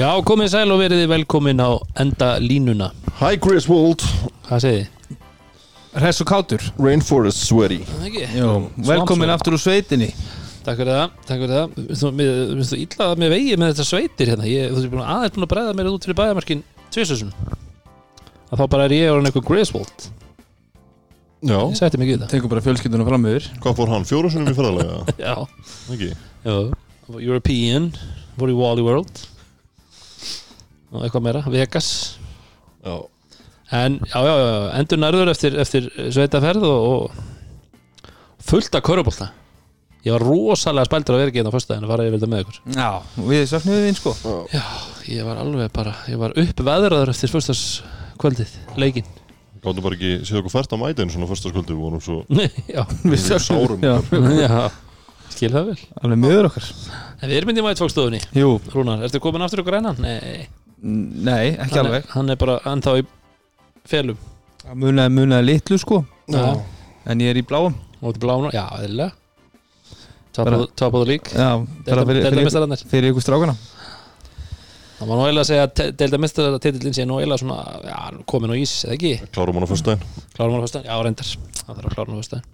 Já, komið sæl og verið þið velkomin á enda línuna. Hi Griswold, Hvað segið þið? Hress og kátur. Rainforest Sweaty. Velkomin aftur úr sveitinni. Takk fyrir það, takk fyrir það. Finnst þú- Finnst þú illa með vegi með þetta sveitir hérna. Ég, Þú búin að aðeins búin að bregða mér út fyrir bæðamarkin að þá bara er ég orðin eitthvað Griswold Já, Ég sætti mig í það Tekur bara fjölskylduna fram yfir. Hvað fór hann? Fjóru sinum í ferðalega? Já, Ekki? já. European, voru í Wally World og eitthvað meira, Vegas. Já. En já, já, já, endur nærður eftir, eftir sveitaferð og, og fullt af körubólta Ég var rosalega spældur að vera ekki hérna á föstudaginn að fara yfir þetta með ykkur. Já, við söknum við þín sko. Já, ég var alveg bara, ég var upp veðraður eftir föstudagskvöldið, leikinn. Gáttu bara ekki séð okkur fært á mætinu svona fyrstaskvöldu Við vorum svo Nei, já, Við sárum Já, já, skil það vel. Alveg miður okkar. En við erum myndið mætt fólkstofunni Jú, Rúnar, ertu komin aftur ykkur einan? Nei, nei, ekki hann alveg. er, hann er bara ennþá í felum. Munaði, munaði litlu sko. Já. En ég er í bláum. Þetta blána, já, eðlilega. Bara- the league. Já, bara fyrir, Delta fyrir, mestararnir fyrir ykkur strákana. Það var nú eiginlega að segja að Delta mestarartitillin sé nú eiginlega svona Já, komin á ís, eða ekki? Klárum hann á fyrstæðin Klárum hann á föstudaginn? Já, reyndar. Það þarf að klára hann á föstudaginn.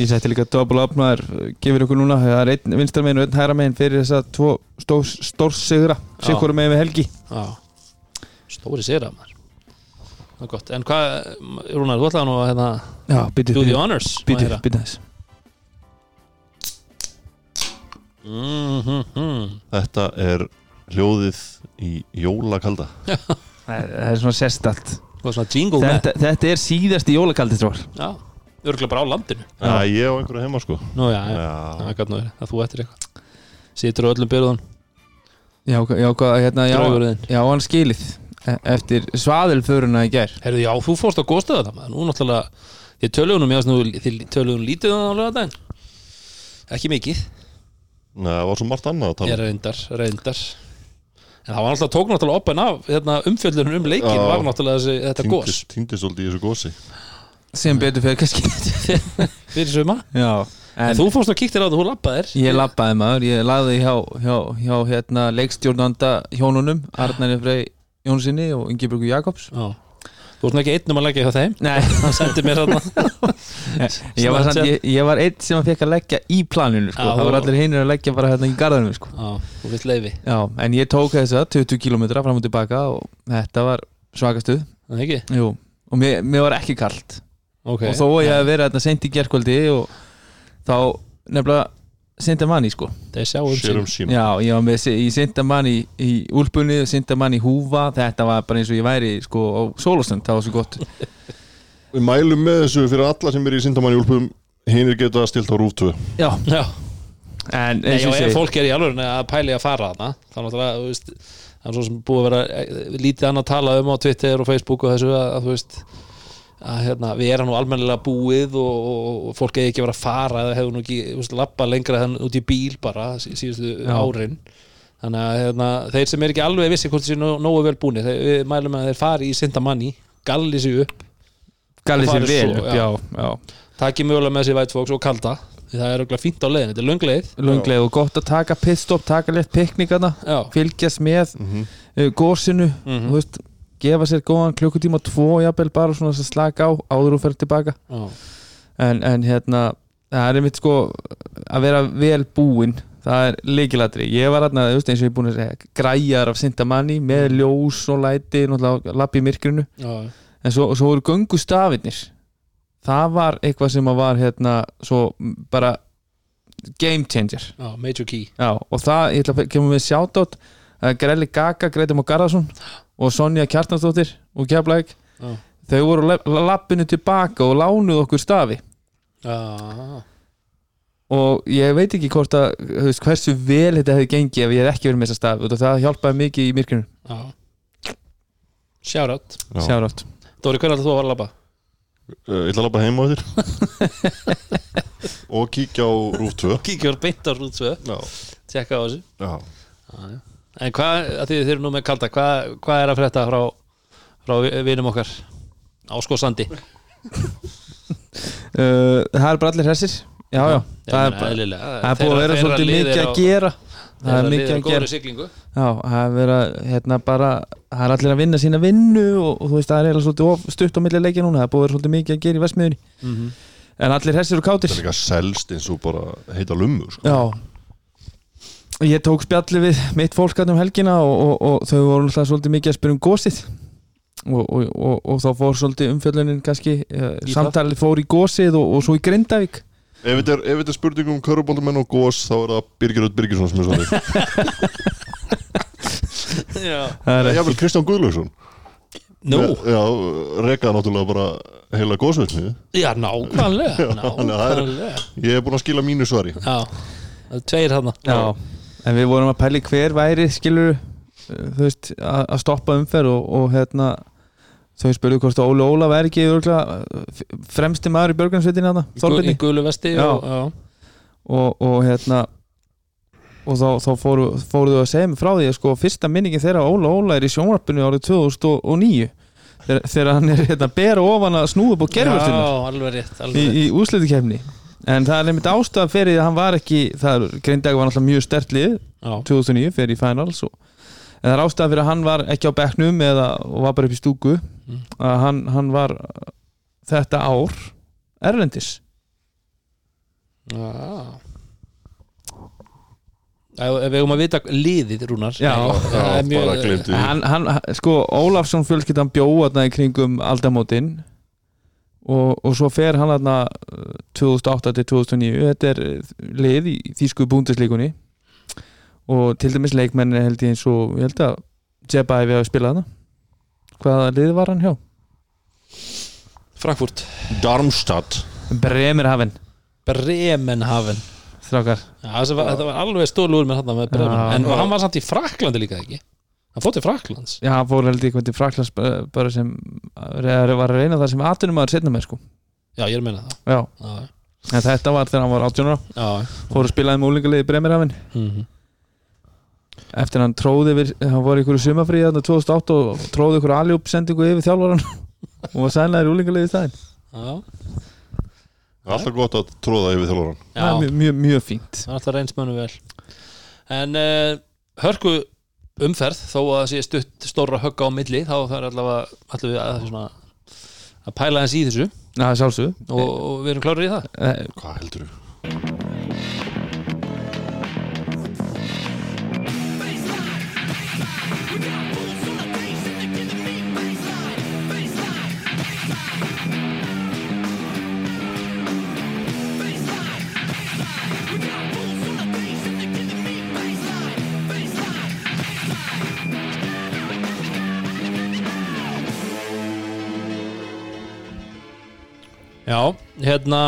Ég setti líka double up maður Gefur ykkur núna, það er einn vinstar megin og einn hæra megin Fyrir þessa tvo stórs, stórs sigra. Já. Sikkur megin við helgi. Já, stóri sér að maður. Það er gott, en hvað, Rúnar, þú ætlaði nú að hérna, Já, býtið do the honors. Heyra. býtið þess Mhm. Þetta er hljóðið í jólakalda. Það er það er svona sérstalt Og svona jingle þetta, þetta er síðasti jólakaldið strókar Já, örgulega bara á landinu. Já, ég og einhverju heima sko. Nú, já, já, Já, það gæt nú verið, að þú ættir eitthvað. Situr á öllum byrðun, Já, já, hvað, hérna, já, já, hann skilið eftir svaðilföruna í gær. Herðu, já, þú fórst á góðstöða það maður. Nú náttúrulega, þið töluðunum ég nú, þið töluðunum lítið á lögadaginn Ekki mikið, Nei, það var svo margt annað að tala ég um. reyndar, reyndar. En það var náttúrulega tók náttúrulega oppan af hérna, umfjöldunum um leikin Já. var náttúrulega þessi, þetta gós Týndist- Týndist svolítið í þessu gósi sem betur fyrir kannski. Fyrir suma. Já, En en þú fórst og kíktir á þetta, þú lappaðir ég labbaði maður. Ég laði hjá, hjá, hjá hérna, leikstjórnanda hjónunum Arnari Frey Jónssoni og Ingeborgu Jakobs. Já. Þú varst ekki einn um að leggja hjá þeim. Nei, Hann sendi mér þarna. Ég var, samt, ég, ég var einn sem að fekk að leggja í planinu sko. Já, það var allir hinir að leggja bara hérna í garðanum sko. Já, Já, en ég tók þessa 20 km fram og tilbaka og þetta var svakastuð Það ekki? Jú, og mér, mér var ekki kalt. Ok. Og þó að ég hef verið þetta sent í gerkvöldi og þá nefnilega Sindamanni sko. Er um Sér um sín sín Já, ég var með í Sindamanni í úlpunni í húfa. Þetta var bara eins og ég væri sko á sólastund, það var svo gott. Við mælum með þessu fyrir alla sem er í Sindamann í úlpum. Hinnir geta stilt á rúftu Já, Já. En Nei, eins og ef fólk er í alveg að pæli að fara þarna þá náttúrulega, þú veist það er svo sem búið að vera eh, lítið annað að tala um á Twitter og Facebook og þessu að, að þú veist að hérna, við erum nú almennilega búið og, og, og fólk eigi ekki vera að fara eða hefur nú ekki, veist, lappa lengra þann út í bíl bara sí- síðustu Já. árin þannig að hérna, þeir sem er ekki alveg vissi hvort þessi nó, nógu vel búinir, þeir, við mælum að þeir fari í Sindamanni, galli sig upp galli sér vel svo, upp, já. já, já. taki mögulega með sér White Fox og kalda það er okkur fínt á leiðin, þetta er löngleið Lungleið og gott að taka pitstop, taka létt piknikana Já, fylgjast með Mhm. uh, gósinu Mhm. þú veist, gefa sér góðan klukkutíma tvo jafnvel bara svona að slaka á áður og fer tilbaka. En, en hérna, það er einmitt sko að vera vel búinn það er leikilatri, ég var veist, eins og ég er búin að segja, græjar af Sindamanni með ljós og læti lappi í myrkrinu, já, en svo, svo voru göngustafinir það var eitthvað sem að var hérna, svo bara game changer. Já, major key. Já, og það, ég ætla að kemur við sjátátt uh, Grelli Gaga, Greti Má Garðarsson og Sonja Kjartansdóttir og Keflæk, Já. þau voru á la- lappinu tilbaka og lánuð okkur stafi. Já, og ég veit ekki hvort að veist, hversu vel þetta hefði gengið ef ég hef ekki verið með þessa stafi og það hjálpaði mikið í myrkrinu. Já. Shout out Já. Sjárátt Dóri, hvernig ætlar þú að fara að labba? Uh, Ég ætla að labba heima á þér. Og kíkja á rúftu Kíkjur beint á rút 2 Já. Tjekka á þessu. Já En hvað, að því þið eru nú með kalda Hvað, hvað er að frétta frá, frá vinum okkar á Skósandi? uh, Það er bara allir hressir. Já, já, það er, er Þeirra- að vera svolítið mikið að gera. Það er mikið að gera. Já, það er verið að hérna bara það er allir að vinna sína vinnu og, og þú veist, það er eiginlega svolítið of, stutt á milli leikja núna. Það er búið að vera svolítið mikið að gera í vestmiðunni Mhm. en allir hessir og kátir. Það er líka selst eins og bara heita lummu sko. Já Ég tók spjalli við mitt fólk hann um helgina og, og, og þau voru alltaf svolítið mikið að spyrja um gósið og, og, og, og þá fór svolítið umfjöllunin kannski uh, Í samtalið fór í gósið og, og svo í Grindavík. Ef þetta er, ef þetta er spurning um körubóldumenn og gós þá er það Birgir Öll Birgisson sem er svona Já. Það er Jável Kristján Guðlaugsson. Nú, Já, rekaði náttúrulega bara heila gósveitni já, nákvæmlega er- Nákvæmlega. Ég er búin að skila mínu svari. Já, það er tveir þarna. Já, en við vorum að pæli hver væri skilur þú veist, að stoppa umferð og, og hérna þau spurðu hvort Óli Óla væri ekki örugglega, uh, fremsti maður í björgansveitinni þarna, Í gu- Þorbirni Í gulu vesti og, og, og hérna og þá, þá fóru, fóruðu að segja mig frá því að sko fyrsta minningin þeirra Óla Óla er í sjónvarpinu árið 2009 þegar, hann er hérna bera ofan að snúða alveg rétt, í, í úslitukefni en það er einmitt ástæða fyrir að hann var ekki það er, greindag var náttúrulega mjög stert lið Já, 2009 fyrir í finals og, en það er ástæða fyrir að hann var ekki á bekknum eða var bara upp í stúku Mm. að hann, hann var þetta ár erlendis. Já. Ef ef við eigum að vita liðið, Rúnar. Já. Já, er mjög- bara hann, sko Ólafsson fjölskyldan bjóða í kringum aldamótin og, og svo fer hann þarna uh, 2008 til 2009 þetta er uh, lið í þýsku búndislíkunni og til dæmis leikmenni held ég eins og ég held að Jebba hefði að spila þarna. Hvaða lið var hann hjá? Frankfurt. Darmstadt. Bremerhaven. Bremenhaven. Strákar. Var, þetta var alveg stólur með hann með Bremen Já. En hann var samt í Fraklandi líka ekki Hann fótt til Fraklands Já, hann fór held ég eitthvað til Fraklands bara sem var að reyna það sem atunumæður setna með sko. Já, ég er að meina það. Já, Já, en þetta var þegar hann var 18 ára. Já fór að spilaði með úlingalið í Bremerhaven. Mhm. eftir hann tróði yfir, hann var í ykkur sumafríð þarna 2008 og tróði ykkur aljúp sendingu yfir þjálfaran og var sænlega í úlingalið í staðinn. Já, Alltaf gott að tróða yfir er mjög, mjög, fínt. Það er alltaf reyns mönnum vel. En uh, hörku umferð þó að það sé stutt stóra högga á milli þá er allavega allavega að, svona, að pæla þess í þessu. Sjálfsög og, og við erum klárir í það. Eh, Hvað heldur þú? Já, hérna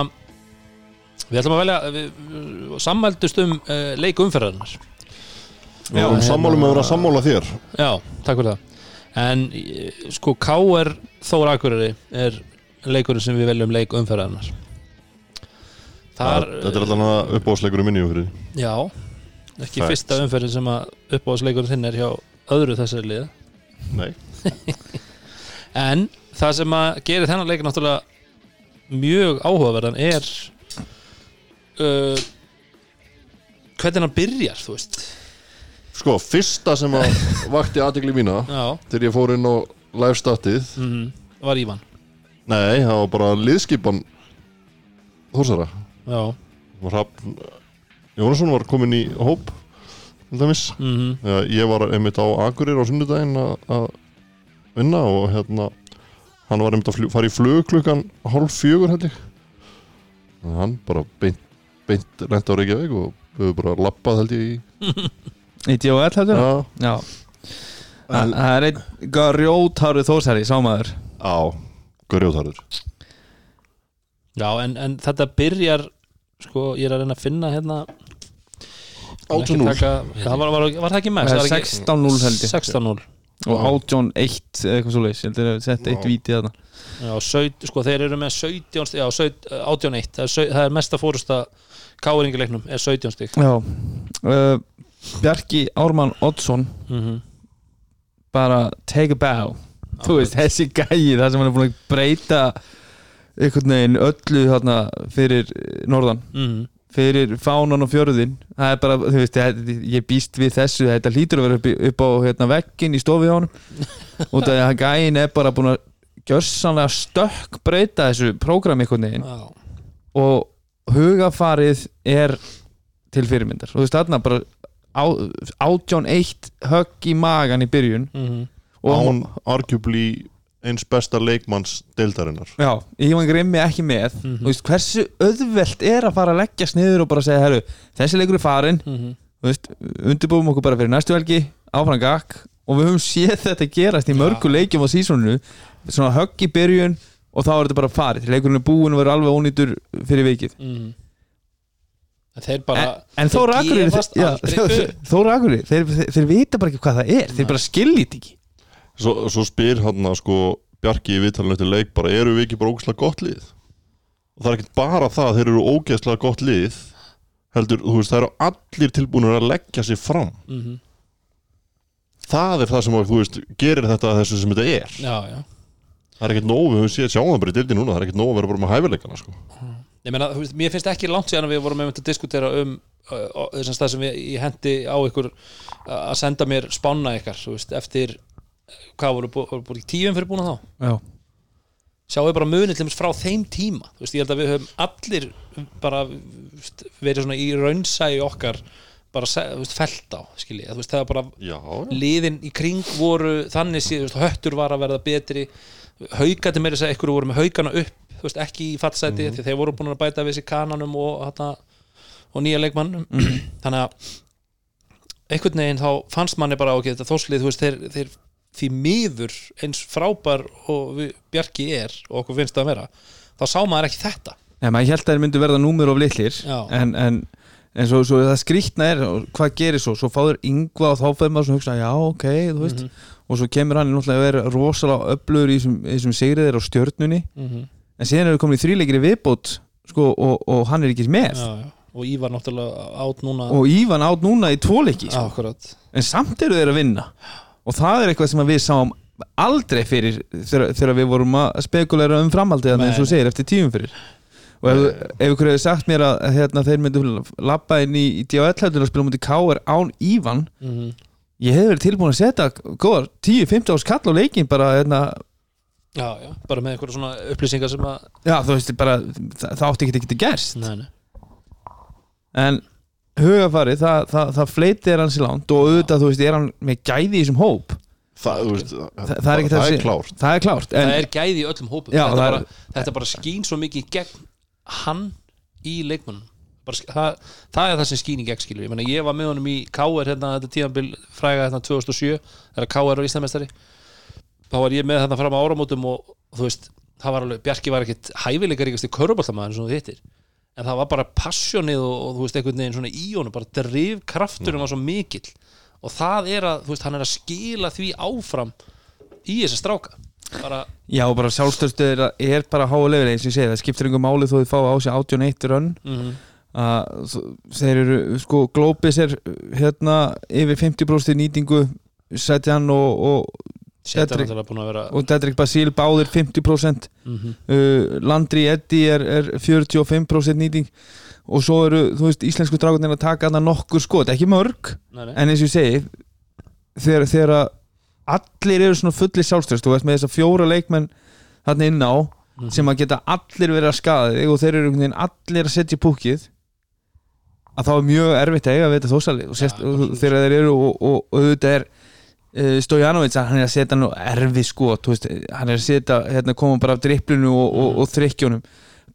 við ætlum að velja sammældust um uh, leik umferðarnar Við erum sammálum að vera sammála þér. Já, takk fyrir það. En eh, sko K.R. Þóra Akureyri er leikurinn sem við veljum leik umferðarnar Þar, Þetta er alltaf uppáðsleikur í minni umfyrir Já, ekki Facts. fyrsta umferðin sem að uppáðsleikurinn þinn er hjá öðru þessari lið Nei. En það sem að gerir þennan leik náttúrulega mjög áhugaverðan er uh, hvernig hann byrjar, þú veist? Sko, fyrsta sem að vakti aðtegli mína Já, þegar ég fór inn á live statið mm, var Ívan? Nei, það var bara liðskipan Þórsara. Hrafn Jónasson var komin í hóp mm Já, ég var einmitt á Akurir á sunnudaginn að vinna og hérna hann var einmitt að fljó, fara í flug klukkan hálf fjögur held ég. Og hann bara beint, beint rent á Reykjavík og við höfum bara lappað held ég í í D.O.L. heldur? Já, Já. Það það er einn grjótárið þósari, sámaður á Görjóðarður Já en, en þetta byrjar sko, ég er að reyna að finna hérna Ekki 18-0 taka- Það var, var, var það ekki mest? Það Var er ekki- 16-0 held ég. 16-0 og 18-1 eða eitthvað svo leys, ég heldur að setja eitt Já. víti þarna. Já, saut, sko þeir eru með 17 stig, já, saut, 18-1 það, er sau- það er mesta fórusta káringileiknum er 17 stig. Já uh, Bjarki Ármann Oddsson mm bara take a bow. Þú veist, þessi gæi, það sem hann er búin að breyta einhvern veginn öllu þarna fyrir eh, norðan. -hmm. Fyrir fánan og fjörðin það er bara, þú veist, ég, ég býst við þessu þetta hlýtur að vera upp, á hérna, veggin í stofi hjá honum. Út af því að gæin er bara búin að gjörsanlega stökk breyta þessu prógram einhvern veginn. Já, og hugafarið er til fyrirmyndar. Og þú veist þarna bara á, átjón eitt högg í magan í byrjun. Mhm, og án arguably eins besta leikmanns deildarinnar já, Ívan Grimmi ekki með Mhm. þú veist, hversu auðvelt er að fara að leggjast niður og bara segja, herru, þessi leikur er farin mhm. þú veist, undirbúum okkur bara fyrir næstu helgi áfram gakk og við höfum séð þetta gerast í mörgu Já. leikjum á sísónu svona högg í byrjun og þá er þetta bara farið, leikurinn er búin og verður alveg ónýtur fyrir vikið mhm. En Þeir bara en, en aldrei upp. Þóra Akureyri, þeir, þeir, þeir vita bara ekki hvað það er þeir bara skiljið ekki svo, svo spyr hann að sko Bjarki í viðtalinu eftir leik bara eru við ekki bara ógeðslega gott lið og það er ekki bara það að þeir eru ógeðslega gott lið heldur, þú veist, það eru allir tilbúinur að leggja sig fram Mhm. það er það sem þú veist, gerir þetta þessu sem þetta er Já, já það er ekkert nóg, við höfum séð sjáum það bara í dildi núna það er ekkert nóg að vera bara með hæfileikana sko. Ég meina, þú veist, mér finnst ekki langt síðan að við vorum með að diskutera um þessum stað sem ég hendi á ykkur að senda mér spána ykkar þú veist, eftir hvað voru, bú- voru búin tíum fyrir búin að þá? Já, sjáum við bara munið til dæmis frá þeim tíma? Þú veist, ég held að við höfum allir bara verið svona í raunsæi okkar bara veist, felt á skilji, þú veist, það var bara já, liðin í kring voru þannig síðan, þú veist, höttur var að verða betri. Haugati meira þess að ykkur voru með haugana upp þú veist, ekki í fattsæti því þeir voru búin að bæta við sér kananum og, hana, og nýja leikmannum. Þannig að einhvern veginn þá fannst manni bara ok, þetta þórslið, þú veist, þeir, þeir því miður eins frábær og við, Bjarki er og okkur finnst það að vera þá sá maður ekki þetta. Nei, maður held að þeir myndu verða númur of litlir en, en, en svo, svo það skrýtna er hvað gerir svo, svo fáður yngva og þá fyrir maður að hugsa, já ok, þú veist. Og svo kemur hann náttúrulega að vera rosalega öflugur í þessum, sigriðir á stjörnunni. Mm -hmm. en síðan eru komin í þrýleikir í viðbót sko, og, og hann er ekki með. Já, já. og Ívar náttúrulega át núna og Ívan átt núna í tvoleiki sko. en samt eru þeir að vinna og það er eitthvað sem við sáum aldrei fyrir þegar, við vorum að spekulera um framhaldið eins og segir eftir tíum fyrir og ef, ef ykkur hefur sagt mér að hérna, þeir myndu labba inn í, í DHL-hættur og spila mútið K.R. án Ívan mm -hmm. ég hef verið tilbúin að setja góðar 10-15 árs kall á leikin bara hérna, já, já, bara með einhverja svona upplýsingar sem að já þú veist bara það, það átti ekki ekki gerst nei, nei. en hugafarið það, það, það fleitir hans í langt og auðvitað þú veist er hann með gæði í þessum hóp? Það, þú veist, það, það er ekki það er klárt. Það er klárt en, það er gæði í öllum hópum. Já, þetta, það er- bara, þetta bara skín svo mikið gegn hann í leikmannum bara, sk- það, það er það sem skín í gegn skilur ég, meina, ég var með honum í KR hérna, þetta tíðanbil fræga hérna 2007 þegar KR var Íslandmestari þá var ég með þarna fram á áramótum og, og þú veist, það var alveg, Bjarki var ekkit hæfileikaríkast í köruboltamaður sem þú hittir en það var bara passjónið og, og þú veist, einhvern veginn svona í honum, bara drifkrafturinn var svo mikill. Og það er að, þú veist, hann er að skila því áfram í þessa stráka. Bara, já bara sjálfstöðstöð er, er bara level eins og ég segi það skiptir einhver máli þó þið fá á sig 81 rönn. Mm að þ- þeir eru sko Globis er hérna yfir 50% nýtingu Setjan og, og, Að vera og Dedrick Basil báðir 50% mm uh, Landry Eddy er, er 45% nýting. Og svo eru, þú veist, íslensku dragarnir að taka hana nokkur skot, ekki mörg nei, nei. en eins og ég segi þegar, þegar að allir eru svona fulli sjálfströst þú veist með þess að fjóra leikmenn hann inn á sem að geta allir verið að skada þig og þeir eru allir að setja í púkið að þá er mjög erfitt að eiga við þetta þósali Ja, og þegar þeir eru og, auðvitað er Stojanovic hann er að setja nú erfið skot þú veist, hann er að setja, hérna koma bara af dripplinu og, og, og þrykkjónum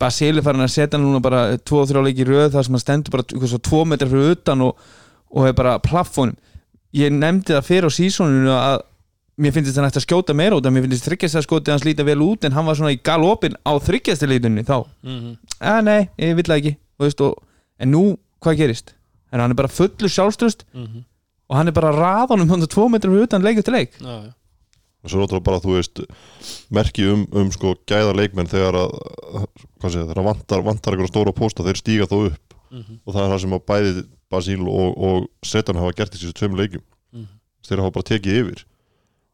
Basili farin að setja núna bara 2-3 leiki röð þar sem hann stendur bara eitthvað svo 2 metrar fyrir utan og, og er bara plaffónum ég nefndi það fyrir á sísoninu að mér finnst þetta nægt að skjóta meira út að mér finnst þryggjast að skotið hans líta vel út en hann var svona í galopin á þryggjast lítunni þá, Mm að nei, ég vill ekki veist, og, en nú, hvað gerist? En hann er bara fullur sjálfströst -hmm. Og hann er bara raðanum hann 2 metrar fyrir utan leik eftir leik. Já, já. og svo náttúrulega bara, þú veist merki um, um sko gæða leikmenn þegar að, hvað segja, þegar að vantar, vantar einhverja stóra pósta, þeir stíga þó upp. Mm og það er það sem að bæði Basíl og, og Setan hafa gert í þessu tveim leikjum. Mhm. þeir hafa bara tekið yfir.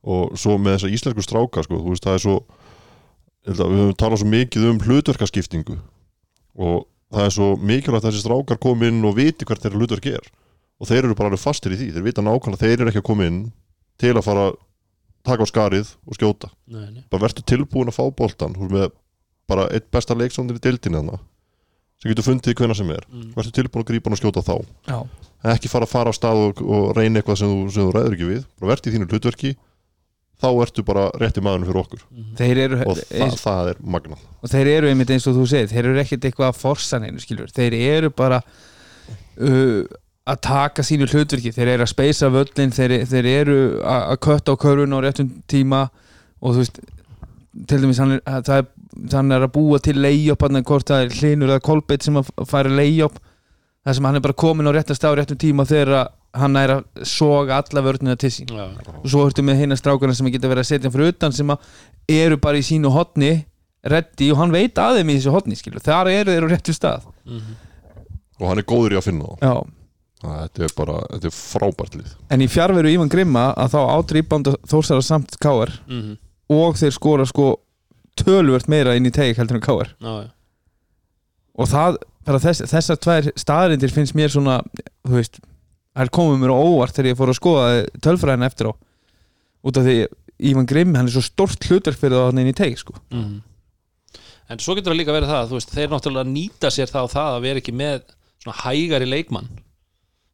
Og svo með þessa íslensku stráka sko, þú veist, það er svo að við höfum talað svo mikið um hlutverkaskiptingu. Og það er svo mikilvægt að þessi strákar komi inn og viti hvert þeirra hlutverk er og þeir eru bara alveg fastir í því. Þeir vita nákvæmlega þeir eru ekki að koma inn til að fara að taka á skarið og skjóta. Nei, nei. bara verður tilbúin að fá veist með bara eitt besta leiksamdir í deildinni þarna sem getur fundið hvenna sem er. Mm. verður tilbúin að grípa hann og skjóta þá. Já, ekki fara að fara á stað og, og reyna eitthvað sem þú, sem þú ræður ekki við. Bara verður í þínu hlutverki. Þá ertu bara rétti maðurinn fyrir okkur. Þeir eru og það, það er magnað. Og þeir eru einmitt eins og þú segir þeir eru ekkert eitthvað að forsa neinu skilur þeir eru bara uh, að taka sínu hlutverki þeir eru að speysa völlin þeir, þeir eru að að kötta á körfun á réttum tíma og þú veist til dæmis hann er, að það er, hann er að búa til leiðjóp hann er hvort það er hlinur eða kolbeitt sem að færa leiðjóp það sem hann er bara komin á réttast á réttum tíma þegar hann er að soga alla vörnina til sín Já, og svo ertu með hinna strákana sem geta verið að setja fyrir utan sem að eru bara í sínu hotni reddi og hann veit að þeim í þessu hotni skilur. þar eru þeir á réttu stað mhm. og hann er góður í að finna. Það- þetta er bara, þetta er frábært lið en í fjárveru Ívan Grimma að þá átrýbanda þórsara samt káar Mhm. og þeir skora sko tölvört meira inn í teik heldur en káar Já, já. og það, þess, þessar tvær staðarindir finnst mér svona þú veist, það er komið mér á óvart þegar ég fór að skoða tölfræðina eftir á út af því Ívan Grimm hann er svo stort hlutverk fyrir það inn í teik sko. Mhm. En svo getur það líka verið það þú veist, þeir náttúrulega nýta sér þá það að vera ekki með svona hægari leikmann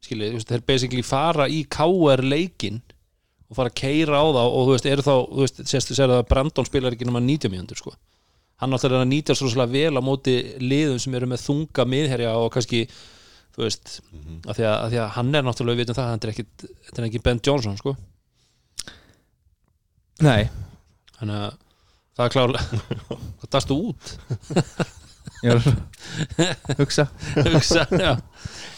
skiljið, þú veist, þeir basically fara í KR leikin og fara að keira á þá og þú veist, eru þá þú veist, sérstu sér að Brandon spilar ekki nema 90 mínútur sko. hann náttúrulega nýta svo svolítið vel á móti liðum sem eru með þunga miðherja og kannski þú veist, af, því að, af því að hann er náttúrulega við vitum það, hann er ekki, þetta er ekki Ben Johnson sko, Nei, þannig að það er klárlega það dastu út. Ég er að hugsa. Hugsa, já.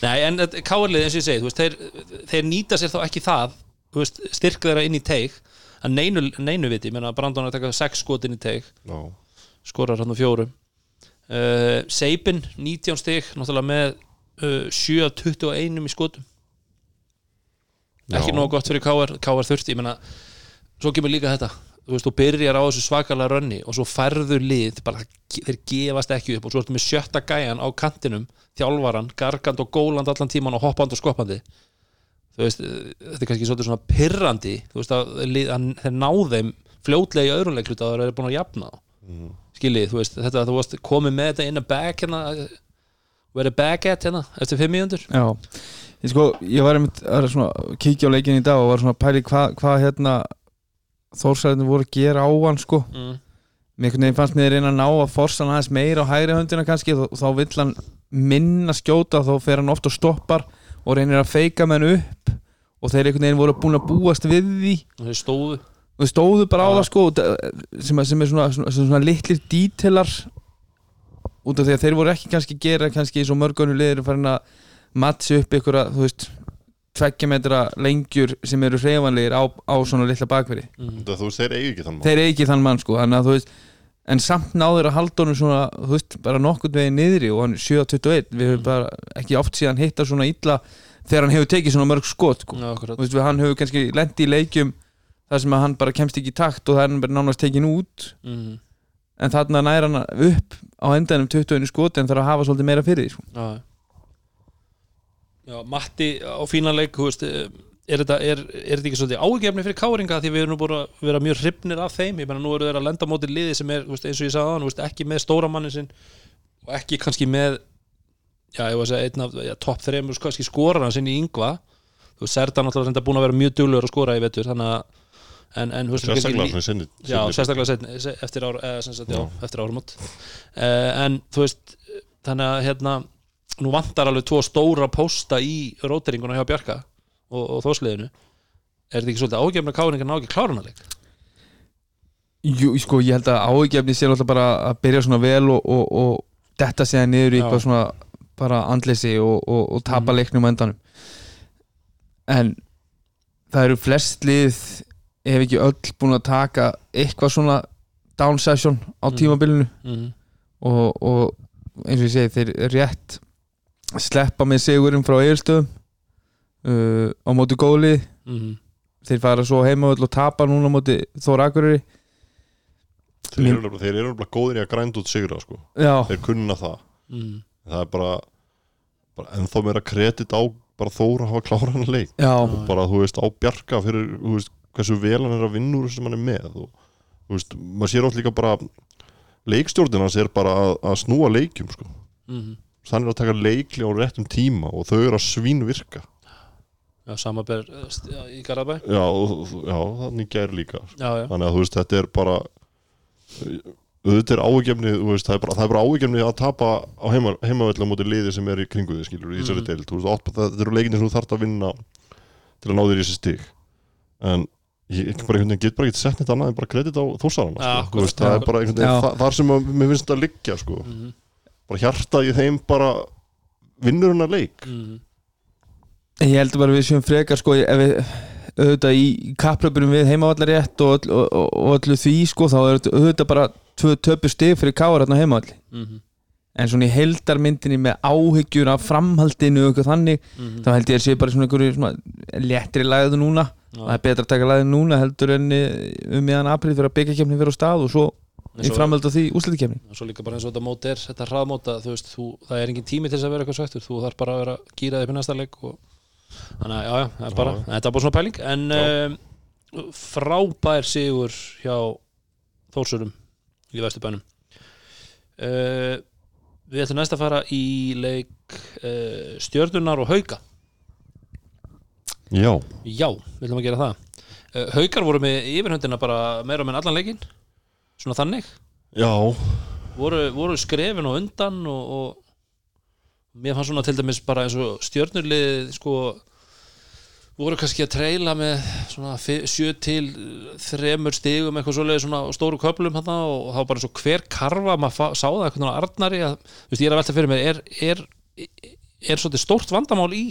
Nei, en káarlið eins og ég segi, veist, þeir, þeir nýta sér þá ekki það, styrk þeirra inn í teik, að neinu, neinu viti ég meina að Brandon er að taka sex skot inn í teik Já, skorar hann á fjórum. Uh, Seipin, 19 stig náttúrulega með uh, 7 af 21 í skotum. Ekki nóg gott fyrir káar káar þurfti, ég meina svo kemur líka þetta, þú veist, þú byrjar á þessu svakalega rönni og svo færður lið bara, þeir gefast ekki upp og svo ertu með sjötta gæjan á kantinum þjálfaran, gargand og góland allan tíman og hoppand og skoppandi. Þú veist, þetta er kannski svolítið svona pirrandi, þú veist að, lið, að þeir ná þeim fljótlega í öðrum leikluta að þeir eru búin að jafna þá. Skiljið, þú veist, þetta þú varst komið með þetta inn að back hérna verið back at hérna, eftir fimm mínútur. Já, ég sko, ég var einmitt að svona, kíkja á leikin í dag og var svona að pæli hvað hva, hérna þórsæðinu voru að gera á hann sko. Mm. einhvern veginn fannst mér reyna að ná að forsa hann aðeins meira á hægri höndina kannski. Þá, þá vill hann minna skjóta þá fer hann oft og stoppar og reynir að feika með hann upp. Og þeir einhvern veginn voru búin að búast við því. Og þeir stóðu. Og þeir stóðu bara á Já. það sko og það- sem, sem er svona, svona, svona, litlir dítelar. Út af því að þeir voru ekki kannski gera kannski eins og mörgunum liður farin að matsi upp ykkur að þú veist tveggja metra lengjur sem eru hreyfanlegir á, á svona litla bakveri mm. þú veist, þeir eigi ekki þann mann þeir eru ekki þann mann sko þannig að þú veist en samt náður að halda honum svona þú veist bara nokkurt veginn niðri og hann er 7-21 við höfum bara ekki oft síðan hitta svona illa þegar hann hefur tekið svona mörg skot sko. Já, akkurat. Þú veist, við, hann hefur kannski lendi í leikjum þar sem að hann bara kemst ekki í takt og það er hann bara nánast tekin út mm. en þarna næra hann upp á endanum 20 skot en þarf að hafa svolítið meira fyrir því sko. Já. Já, Matti á fínan leik þú veist, eh, er þetta, er, er þetta ekki svolítið ágefni fyrir káringa? Því við erum nú búin að vera mjög hrifnir af þeim. Ég menna nú eru þeir að lenda móti liði sem er veist, eins og ég sagði á hann, ekki með stóra mannin sinn og ekki kannski með já, ég var að segja einn af ja, topp þreymur kannski skorana sinn í yngva þú veist, Serda náttúrulega reynda búin að vera mjög duglegur að skora í vetur þannig að en, en, sérstaklega Já, sérstaklega setni, se- eftir, ár, sem sagt, já, Já. eftir áramót. Uh, en þú veist þannig að hérna nú vantar alveg tvo stóra pósta í róteringuna hjá Bjarka og, og þósliðinu er þetta ekki svolítið ágefna káringar ná ekki klárunarleik Jú, sko, ég held að áhugjefni sé alltaf bara að byrja svona vel og, og, og detta sig niður í Já. eitthvað svona bara andleysi og, tapa Mhm. leiknum á endanum en það eru flest lið ef ekki öll búin að taka eitthvað svona down session á Mhm. tímabilinu mm. og, og eins og ég segi þeir rétt sleppa með sigurinn frá eigilstöðum uh, á móti góðlið Mm. þeir fara svo heima og tapa núna á móti Þór Akureyri þeir eru nefnilega- þeir eru nefnilega góðir í að grænda út sigra sko. þeir kunna það Mm. það er bara, bara ennþá meira kredit á bara þóra að hafa klára hann leik já, og bara þú veist á bjarga fyrir þú veist, hversu vel hann er að vinna úr sem hann er með og þú veist, maður sér átt líka bara leikstjórnin hans er bara að, að snúa leikjum sko. mm hann er að taka leikli á réttum tíma og þau eru að svín virka Já, samaber í Garabæ já, já þannig gær líka Já, já, þannig að þú veist, þetta er bara auðvitað er áhugjefni veist, það er bara, það er bara áhugjefni að tapa á heima, heimavölda mútið liði sem er í kringu þið skilur, í þessari deild, þú veist, oft, það, þetta eru leikinni sem þú þarft að vinna til að ná þér í þessi stig. En ég get bara ekki sett neitt annað en bara kredit á þósarana Ja, sko. Það er bara einhvern veginn þar sem mér finnst þetta að liggja sko. Mhm. Bara hjarta í þeim bara vinnur hennar leik Mhm. ég heldur bara við séum frekar sko, ef við auðvitað í kapplöpunum við heimavallar rétt og, öll, og, og, og öllu því sko, þá er auðvitað bara tvö töpu stig fyrir káar hérna heimavalli Mhm. en svona í heldarmyndinni með áhyggjur af framhaldinu og eitthvað þannig Mhm. þá held ég að sé bara svona einhverju svona léttri lagðu núna það er betra að taka lagðu núna heldur en eh, um meðan april fyrir að byggja vera á stað og svo í á því úslitikefni og svo líka bara eins og þetta mót er þetta hraðmóta, þú veist, þú, það er engin tími til þess að vera eitthvað svektur, þú þarf bara að vera gýrað upp í næsta leik og þannig að já, já, það er bara, Já. þetta er bara svona pæling. En um, frábær sigur hjá Þórsurum í Vesturbænum. Uh, við ætlum næst að fara í leik uh, stjörnunar og hauka. Já, já, við ætlum að gera það. Uh, haukar voru með yfirhundina bara meira minn allan leikin svona þannig? Já. Voru, voru skrefin og undan og, og mér fannst svona til dæmis bara eins og stjörnurlið sko voru kannski að treyla með svona fi- sjö til þremur stigum eitthvað svoleiði svona stóru köflum hana, og þá bara eins og hver karfa maður sá það eitthvað arnari að, veist, ég er að velta fyrir mér er, er, er svolítið stórt vandamál í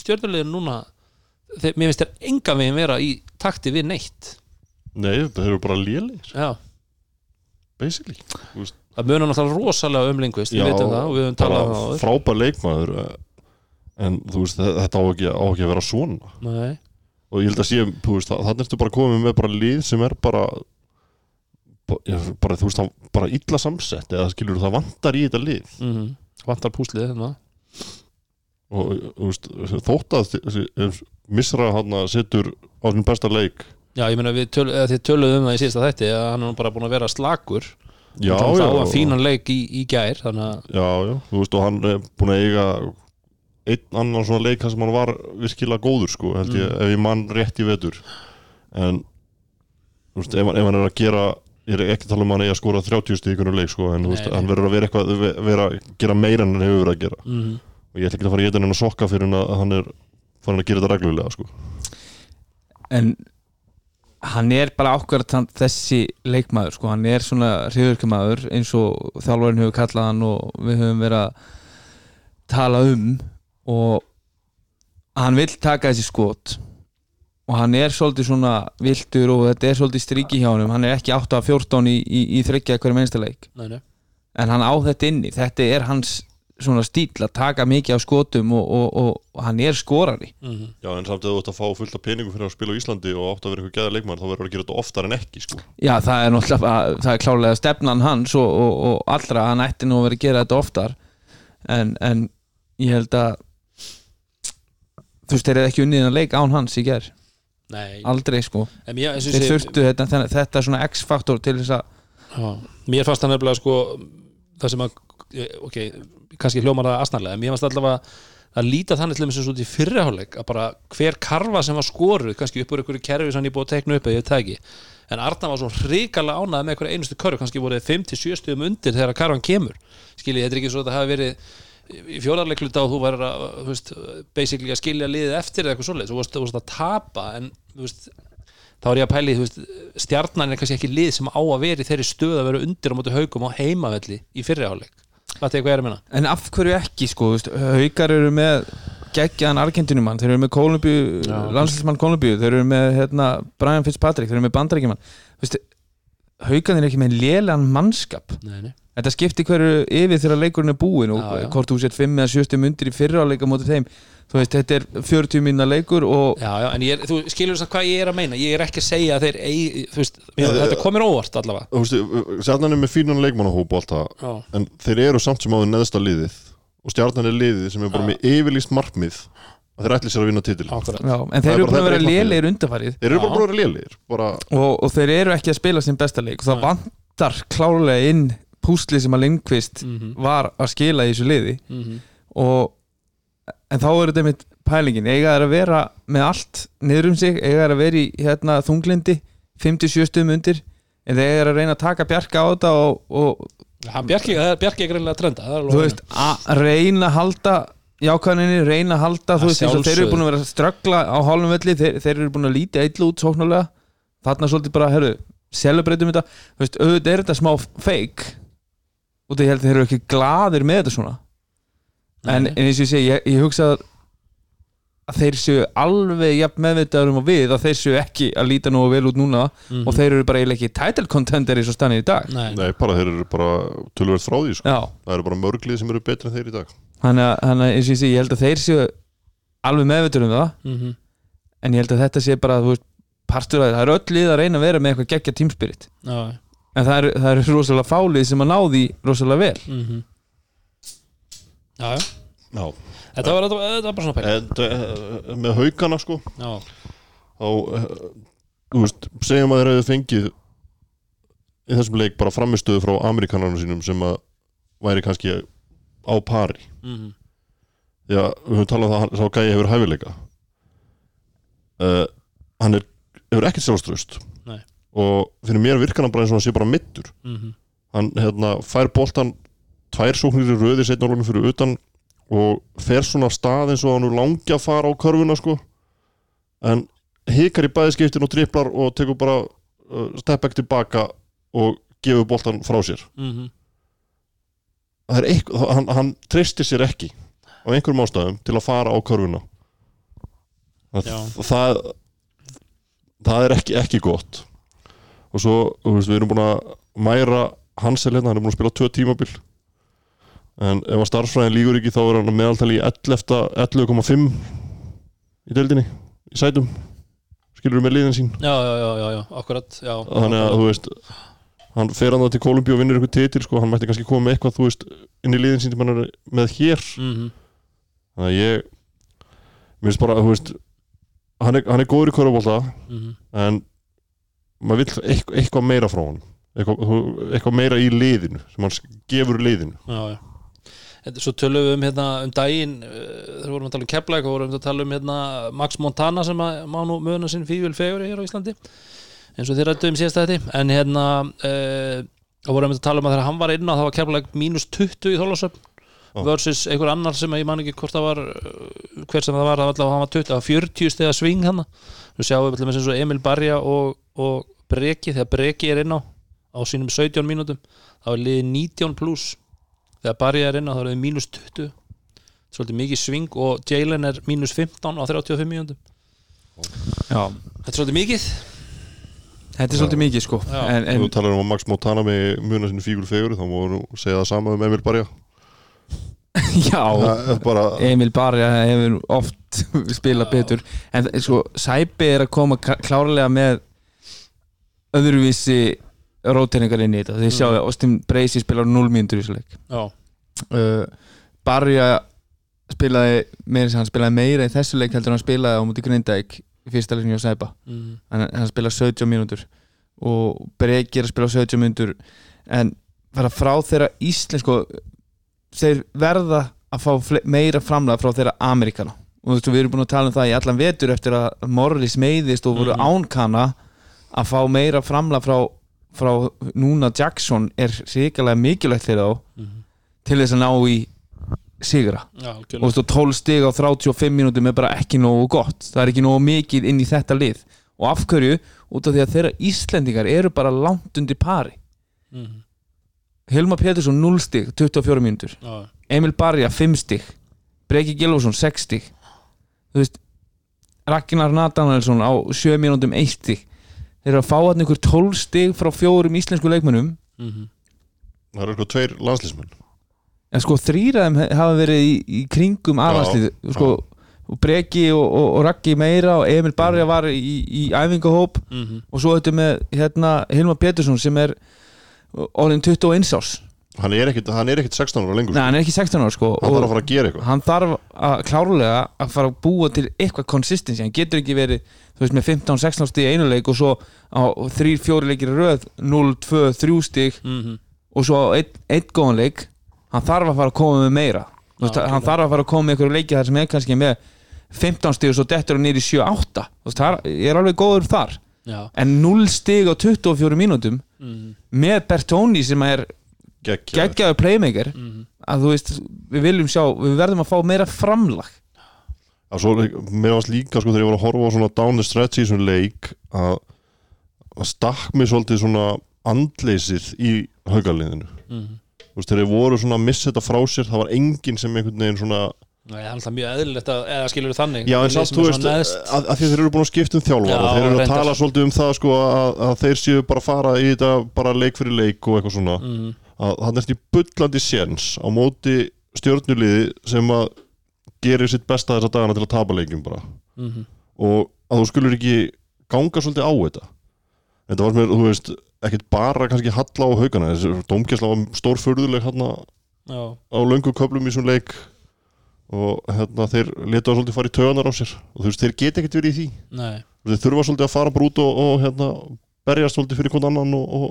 stjörnuliðin núna? Þegar mér finnst þér enga veginn vera í takti við neitt. Nei, það eru bara lélir já, basically veist, það munar náttúrulega rosalega um lingvist, við veitum það og við höfum talað um það frábær leikmaður eh, en þú veist, þe- þetta á ekki, á ekki að vera svona. Nei. og ég held að sé, þannig ertu bara komið með bara lið sem er bara bara, þú veist, bara illa samsett eða skilur það vantar í þetta lið. Mm vantar púslið hérna. og þú veist, þótt að misra hann að setur á sin besta leik já, ég meina við töl, eða þið töluðum um það í síðasta þætti að hann er nú bara búin að vera slagur já, já, að fínan leik í, í gær þannig já, já, þú veist, og hann er búin að eiga einn annan svona leik þar sem hann var virkilega góður, sko, held ég, Mm. ef ég mann rétt í vetur. En þú veist, ef, hann- ef hann er að gera ég er ekki að tala um að hann eigi að skora 30 stík í einhvern leik, sko, en þú Nei, veist, hann verður að vera eitthvað, ve- vera að gera meira en hann hefur verið að gera. Mm og ég ætla ekki að fara að geta henni að sokka fyrir hann að hann er farin að gera þetta reglulega, sko. En hann er bara ákvært þessi leikmaður sko, hann er svona hriðurkamaður eins og þjálfarinn hefur kallað hann og við höfum verið að tala um. Og hann vill taka þessi skot. Og hann er svolítið svona viltur og þetta er svolítið striki hjá hann hann er ekki 8 af 14 í, í, í þryggja hverjum einsta leik. Nei, nei. en hann á þetta inni, þetta er hans svona stíl að taka mikið af skotum og, og, og, og hann er skorari. Mm Já, en samt að þú ætti að fá fullt af peningum fyrir að spila á Íslandi og átt að vera eitthvað geða leikmaður þá verður að gera þetta oftar en ekki, sko. Já, það er náttúrulega, það er klálega stefnan hans og, og, og allra, hann ætti nú að vera að gera þetta oftar. En, en ég held að þú veist, þeir eru ekki unnið að leika án hans í ger, nei. aldrei sko. En mér, eins og þeir ég segi- þurftu þetta, þetta, þetta er svona x-faktor til þess að Já. mér fannst það nefnilega sko það sem að, ok, kannski hljómar það asnarlega, en mér fannst allavega að líta þannig til þess að í fyrriháleik að bara hver karfa sem var skoruð kannski upp úr einhverju kerfi sem er búið að tekna upp eða ég ekki, en Arna var svo hrikalega ánæði með einhverju einustu körfu, kannski voruð 5-7 stuðum undir þegar karfan kemur. Skiljið, þetta er ekki svo að það hafi verið í fjórarleikluta og þú væri að þú veist, basically að skilja liðið eftir eða eitthvað svoleiðis, þú varst, þú varst að tapa en þú veist, þá er ég að pæli þú veist, stjarnan er kannski ekki lið sem á að vera í þeirri stöð að vera undir á móti haugum á heimavelli í fyrriháleik Þetta er hvað ég er að minna? En af hverju ekki sko, þú veist, haukar eru með geggjaðan Argentinumann, þeir eru með Kolumbíu, Já. landslismann Kolumbíu þeir eru með hérna, Brian Fitzpatrick þeir eru með bandaríkjumann haukan er ekki með lélegan mannskap? Nei, nei. Þetta skipti hverju yfir þegar leikurinn er búinn og Já, já. hvort þú sett 5 eða 7 mundir í fyrra leika mótið þeim. Þú veist, þetta er 40 minna leikur og Já, já, en er, þú skilur þess að hvað ég er að meina. Ég er ekki að segja að þeir eigi, veist mér, Þetta komir óvart allavega. Þú veist, Sérnan er með fínan leikmannahóp en þeir eru samt sem áður neðsta liðið. Og stjarnan er liðið sem er bara með yfirlýst markmið að þeir ætli sér að vinna Já, en þeir er eru bara- að er vera lélegir undarfarið þeir eru bara að vera lélegir bara, og, og þeir eru ekki að spila sin besta leik. Og það Nei. vantar klárlega inn púsli sem að Lindqvist Mhm, var að skila í þessu liði. Mhm. og en þá er þetta mitt pælingin. Eiga þær að vera með allt niður um sig, eiga þær að vera í hérna, þunglindi 57 stum undir. En þeir eru að reyna að taka bjarga á þetta og, og Hann Bjarki, það er Bjarki er greinlega trenda það er alveg þú veist, að reyna að halda jákvæðinni, reyna að halda þú Að veist, eins og þeir eru búin að vera að ströggla á hálfum velli, þeir, þeir eru búin að líti eitthvað út sóknarlega, þarna svolítið bara herru, celebratum þetta. Þú veist, auðvitað er þetta smá fake og það held að þeir eru ekki gladir með þetta svona. En, en eins og ég segi, ég, ég hugsa að að þeir séu alveg jafn meðvitaður um að við að þeir séu ekki að líta nú vel út núna Mhm. og þeir eru bara ekki title contender eins og stannir í dag. Nei, nei, bara þeir eru bara það í þannig að, að eins og ég segi, ég held að þeir séu alveg meðvitaður um það. Mhm. en ég held að þetta sé bara veist, partur því, það er öll lið að reyna að vera með eitthvað geggja tímspirit Já, en það eru það er rosalega fálið sem að ná því rosalega vel. Mhm. Já, já. Já. Þetta var, þetta var, þetta var bara svona pæl en uh, með haugana sko. Já, þá, uh, þú veist, segjum að þeir hefðu fengið í þessum leik bara framistöðu frá amerikanarnu sínum sem að væri kannski á pari. Mhm. já, við höfum talað um það sá gæi hefur hæfileika. Uh, hann er, hefur ekkert sjálfströst og fyrir mér virkar hann bara eins og hann sé bara mittur Mhm. hann hérna, fær boltan tvær sóknir í röði setna orðum fyrir utan og fer svona stað eins og hann er langi að fara á körfuna sko. En hikar í bæðiskiptin og driplar og tekur bara uh, step back tilbaka og gefur boltan frá sér. Það er eitthvað, hann, hann treystir sér ekki á einhverjum ástæðum til að fara á körfuna. Það, það, það er ekki, ekki gott. Og svo, þú veist, við erum búin að mæra Hansel hérna, hann er búin að spila tvö tímabil. En ef að starffræðin lígur ekki þá er hann meðaltali í 11 11,5 í deildinni í sætum. Skilur með liðin sín? Já, já, já, já, já, akkurat já, þannig að þú veist hann fer hann þá til Kolumbíu og vinnur ykkur titil sko, hann mætti kannski koma með eitthvað þú veist inn í liðin sín sem hann er með hér. Mhm. þannig að ég mér finnst bara, þú veist hann er, hann er góður í körfubólta Mhm. en maður vill eitthvað, eitthvað meira frá hann eitthvað, eitthvað meira í liðinu sem hann gefur liðinu. Já, já. Svo tölum við um hérna um daginn uh, þegar vorum að tala um Keflæk og vorum að tala um hérna Max Montana sem að má nú möguna sinn fífjöl feguri hér á Íslandi eins og þér rættu um síðasta þetta en hérna uh, og vorum að tala um að þegar hann var inn á það var Keflæk mínus 20 í þólasöfn Já. versus einhver annar sem að ég man ekki hvort það var uh, hver sem það var, það var allavega hann var 20 það var 40 stegar sving hann við sjáum við eins og Emil Barja og, og Breki, þegar Breki er inn á á sínum 17 mínútum þá er liðið 19 pluss þegar Barja er inn á þá er það mínus 20 svolítið mikið sving og Jalen er mínus 15 á 35 mínútum. Já, þetta er svolítið mikið þetta er svolítið mikið sko. En, en þú talar um að Max Montana með muna sinni fígul fegur þá má nú segja það sama um Emil Barja. Já, bara Emil Barja hefur oft spilað betur. En sko, Sæpi er að koma klárlega með öðruvísi róteringar inn í þetta. Þið sjáu að Austin Bracey spilar 0 mínútur í þessu leik. Já, uh, Barja spilaði meira sem hann spilaði meira í þessu leik heldur en hann spilaði á múti Grindæk fyrsta leikinu hjá Sæpa mm, hann, hann spilaði 17 mínútur og Breki er að spila 17 mínútur en fara frá þeirra íslensko þeir verða að fá meira framlega frá þeirra Amerikana og þú veist við erum búin að tala um það í allan vetur eftir að Morris meiðist og voru Mhm. ánkana að fá meira framlega frá, frá núna Jackson er ríkilega mikilvægt fyrir þá Mhm. til þess að ná í sigra. Já, og algjörlega. þú veist, og 12 stig á 35 mínútum er bara ekki nógu gott. Það er ekki nógu mikið inn í þetta lið. Og af hverju, út af því að þeirra Íslendingar eru bara langt undir pari. Mhm, Hilmar Pétursson 0 stig, 24 mínútur. Já, Emil Barja 5 stig. Breki Gilvason 6 stig. Þú veist Ragnar Nathanaelsson á 7 mínútum 1 stig. Þeir eru að fá hann ykkur 12 stig frá fjórum íslensku leikmönnum. Mhm, það eru eitthvað tveir landslísmenn en sko þrýraðum hafa verið í, í kringum aðvarslið sko, Breki og, og, og Raggi meira og Emil Barja var í, í æfingahóp. Mhm, og svo þetta með hérna, Hilmar Pétursson sem er orðin 21 árs. Hann er er ekkit 16 ára lengur. Nei, hann er ekki 16 ára sko. Hann þarf að fara að gera eitthvað. hann þarf að klárlega að fara að búa til eitthvað consistency, hann getur ekki verið þú veist með 15-16 stíð í einu leik og svo á 3-4 leikir röð 0-2-3 stíg mm og svo á einn ein góðan leik hann þarf að fara að koma með meira. Þú veist, Já, hann þarf að fara að koma með einhverju leiki þar sem er kannski með 15 stíg og svo dettur hann nýri 7-8 Þú veist, það er- ég er alveg góður þar. Já. En 0 stíg á 24 mínútum mm með Bertoni sem er geggja geggjaður playmaker -hmm. að þú veist, við viljum sjá við verðum að fá meira framlag. Og svo mér varst líka sko þegar ég var að horfa á svona down the stretch í svona leik að að stakk mig svolítið svona andleysið í haugaliðinu Mm þú veist þegar þeir voru svona að missa þetta frá sér það var enginn sem einhvern veginn svona Nei, það er alltaf mjög eðlilegt að, eða skilur þannig já en samt þú veist að, að því þeir eru búin að skipta um þjálfar Já, og þeir eru að tala svolítið um það sko að, að þeir séu bara að fara í þetta bara leik fyrir leik og eitthvað svona. Mhm. að það er í bullandi séns á móti stjórnuliði sem að gerir sitt besta þessa dagana til að tapa leikjum bara. Mhm. og að þú skulur ekki ganga svolítið á þetta. Þetta var mér, þú veist, ekkit bara kannski halla á haugana, þessi dómkjæsla var stórfurðuleg Já, á löngu köflum í svona leik og hérna þeir letu að svolítið fara í töðanar á sér. Og þú veist, þeir geta ekkit verið í því. Nei. Þeir þurfa svolítið að fara bara út og, og hérna berjast svolítið fyrir hvern annan og, og,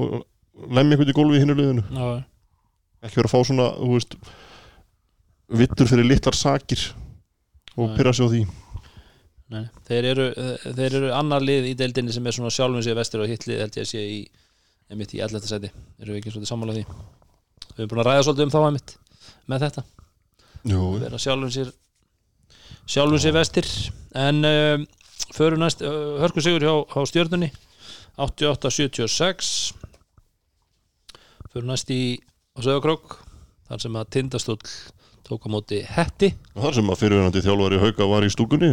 og, og lemja eitthvað í gólfi í hinnu liðinu. Já, ekki vera að fá svona, þú veist vittur fyrir litlar sakir og Nei. pyrra sig á því nei Þeir eru, þeir eru annar lið í deildinni sem er svona sjálfum sér vestur og hitt lið held ég að sé í einmitt í 11. seti Erum við ekki svolítið sammála því? Við erum búin að ræða svolítið um þá einmitt með þetta. Jú, vera sjálfum sér sjálfum sér vestir. En um, förum næst uh, hörku sigur hjá, hjá stjörnunni. 88-76 förum næst í Söðakrók þar sem að tindastóll tók á móti hetti. Þar sem að fyrirverandi þjálfari hauka var í stúkunni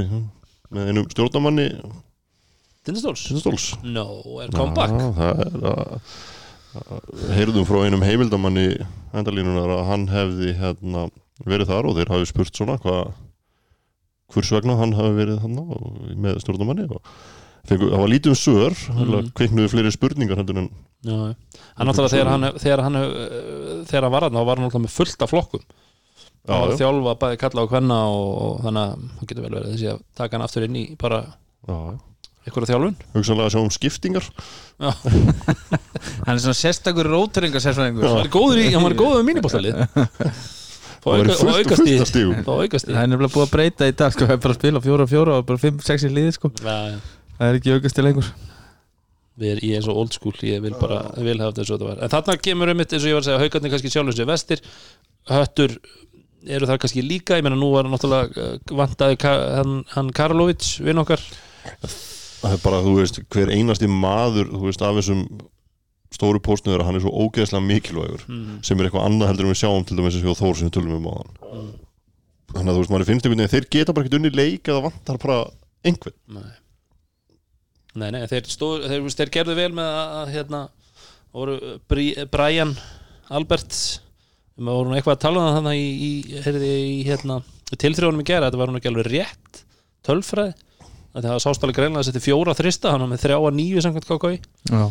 með einum stjórnamanni tindastóls? Sinnstóls No, er comeback Já, það er að, að heyrðum frá einum heimildamanni endalínunar að hann hefði hérna, verið þar og þeir hafi spurt svona hvað hvers vegna hann hafi verið hann með stjórnamanni og það var lítið um Mhm. mm. kveiknuðu fleiri spurningar en Já, hann náttúrulega þegar hann, þegar hann þegar hann var hann, þá var hann náttúrulega með fullt af flokkum já, hann var já, þjálfa bæði kalla og hvenna og, og þannig að hann getur vel verið þessi að taka hann aftur inn í bara einhverja þjálfun. Hugsanlega að sjá um skiptingar. Hann er svona sérstakur róteringarsérfræðingur hann var góður í, hann var góður í mínibóttalið það var fullt, í fullt að í það er nefnilega búið að breyta í dag sko, það er bara að spila fjóra fjóra og bara 5-6 í liði sko. Það er ekki aukast til er, ég er svo old school, ég vil bara ég vil hafa þetta svo þetta var, en þarna kemur um eins og ég var að segja, haugarnir kannski sjálfum sér vestir höttur eru þar kannski líka, ég meina nú var náttúrulega vantaði Ka hann, hann Karlovic vinn okkar, það er bara, þú veist, hver einasti maður þú veist, af þessum stóru póstnöður að hann er svo ógeðslega mikilvægur mm. sem er eitthvað annað heldur en við sjáum til dæmis eins og Þór sem við tölum um á hann Mm. þannig að þú veist, maður finnst einhvern veginn þeir geta bara ekkert unni leik eða vantar bara einhvern nei nei, nei, þeir, stóð, þeir, þeir gerðu vel með að að, hérna, Brian Albert við vorum eitthvað að tala um það í, í, heyrði, í hérna, tilþrjónum í gera, þetta var hún ekki alveg rétt tölfræði, það var sástæli greinlega að setja fjóra þrista, hann var með þrjá að nýju samkvæmt KKI já,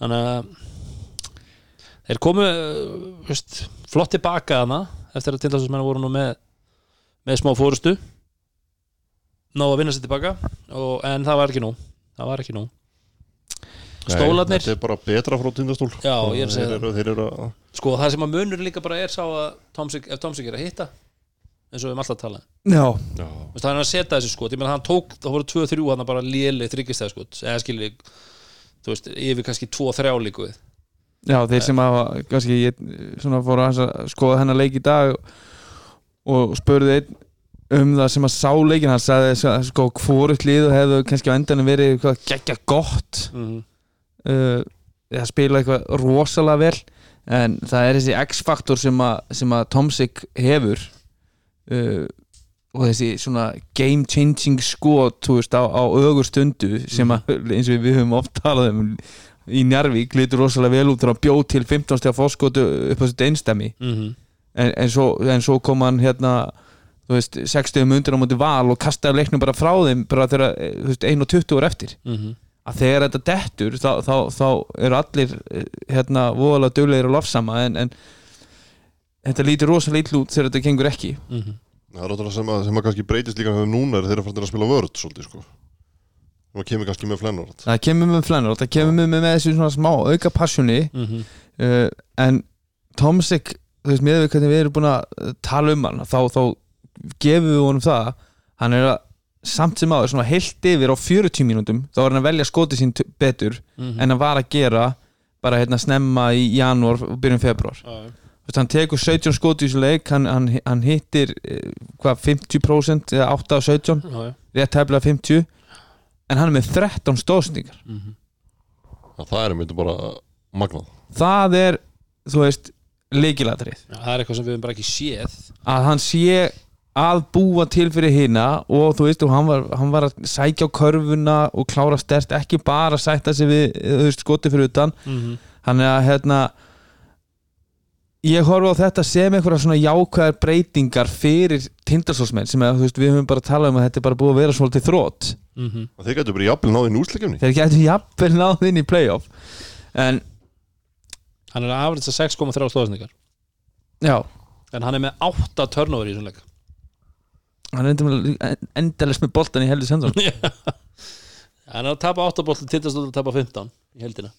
þannig að þeir komu veist, flott tilbaka hana eftir að tindastóðsmenn voru nú með með smá fórustu ná að vinna sér tilbaka og, en það var ekki nú. Það var ekki nú. Stólarnir- þetta er bara betra frá tindastól. Já, ég er að segja þeir eru, þeir eru að sko það sem að munur líka bara er sá að Tomsik, ef Tomsik er að hitta eins og við erum alltaf að tala já, já, Vist, það er að setja þessi skot, ég meina hann tók það voru 2-3 hann bara léli þryggjastæð skot. Eða skilji, þú veist, yfir kannski 2-3 líku við. Já þeir sem hafa kannski ég svona fór að skoða hennar leik í dag og spurði einn um það sem að sá leikin hann sagði sko hvort lið hefðu kannski á endanum verið eitthvað geggja gott. Mm -hmm. uh, það spila eitthvað rosalega vel en það er þessi X-faktor sem, sem að Tomsik hefur uh, og þessi svona game changing skot veist, á, á ögur stundu sem að, eins og við höfum oft talað um í Njarvík lítur rosalega vel út hann bjóð til 15 steg fórskotu upp á sitt einstæmi Mm en, en, svo, en svo kom hann hérna veist, 60 mundur á móti val og kastaði leiknum bara frá þeim bara þegar, eh, þú veist, 1 og 20 ára eftir. -hmm. Að þegar þetta dettur þá, þá, þá eru allir eh, hérna voðalega duglegir að lofsama en, en þetta lítur rosalega illa út þegar þetta gengur ekki. Mhm. Það er náttúrulega sem að, sem að kannski breytist líka með núna er þeirra fannir að spila vörð svolítið sko. Og kemur kannski með flennur það kemur með flennur, það kemur með, með þessu svona smá auka passjoni Mhm. uh, en Tomsik þú veist, með við hvernig við erum búin að uh, tala um hann, þá, þá gefum við honum það, hann er að samt sem áður, svona heilt yfir á 40 mínútum, þá er hann að velja skotið sín betur Mhm. en hann var að gera bara hérna snemma í janúar og byrjun februar Já, já. Þú veist, hann tekur 17 skotið í þessu leik hann, hann, hann hittir eh, hvað 50% eða 8 af 17 Já, já. rétt hefnilega 50 en hann er með 13 stóðsningar Mhm. Það er einmitt bara magnað það er, þú veist leikilatrið Já, það er eitthvað sem við höfum bara ekki séð að hann sé að búa til fyrir hina og þú veist og hann var, hann var að sækja á körfuna og klára stert ekki bara að sætta sig við veist, skoti fyrir utan. Mhm. hann er að hérna ég horfa á þetta sem einhverja svona jákvæðar breytingar fyrir tindarsólsmenn sem að, veist, við höfum bara talað um að þetta er bara búið að vera svolítið þrótt Mhm. Þeir gætu bara jafnvel náði núsleikjumni þeir getur jafnvel náð inn í playoff. En Hann er að afriðsa 6,3 stóðsningar já. En hann er með 8 turnover í þessum leik hann er endalist með boltan í heldur sendur Hann er að tapa 8 bolti Tindastóll að tapa 15 í heldina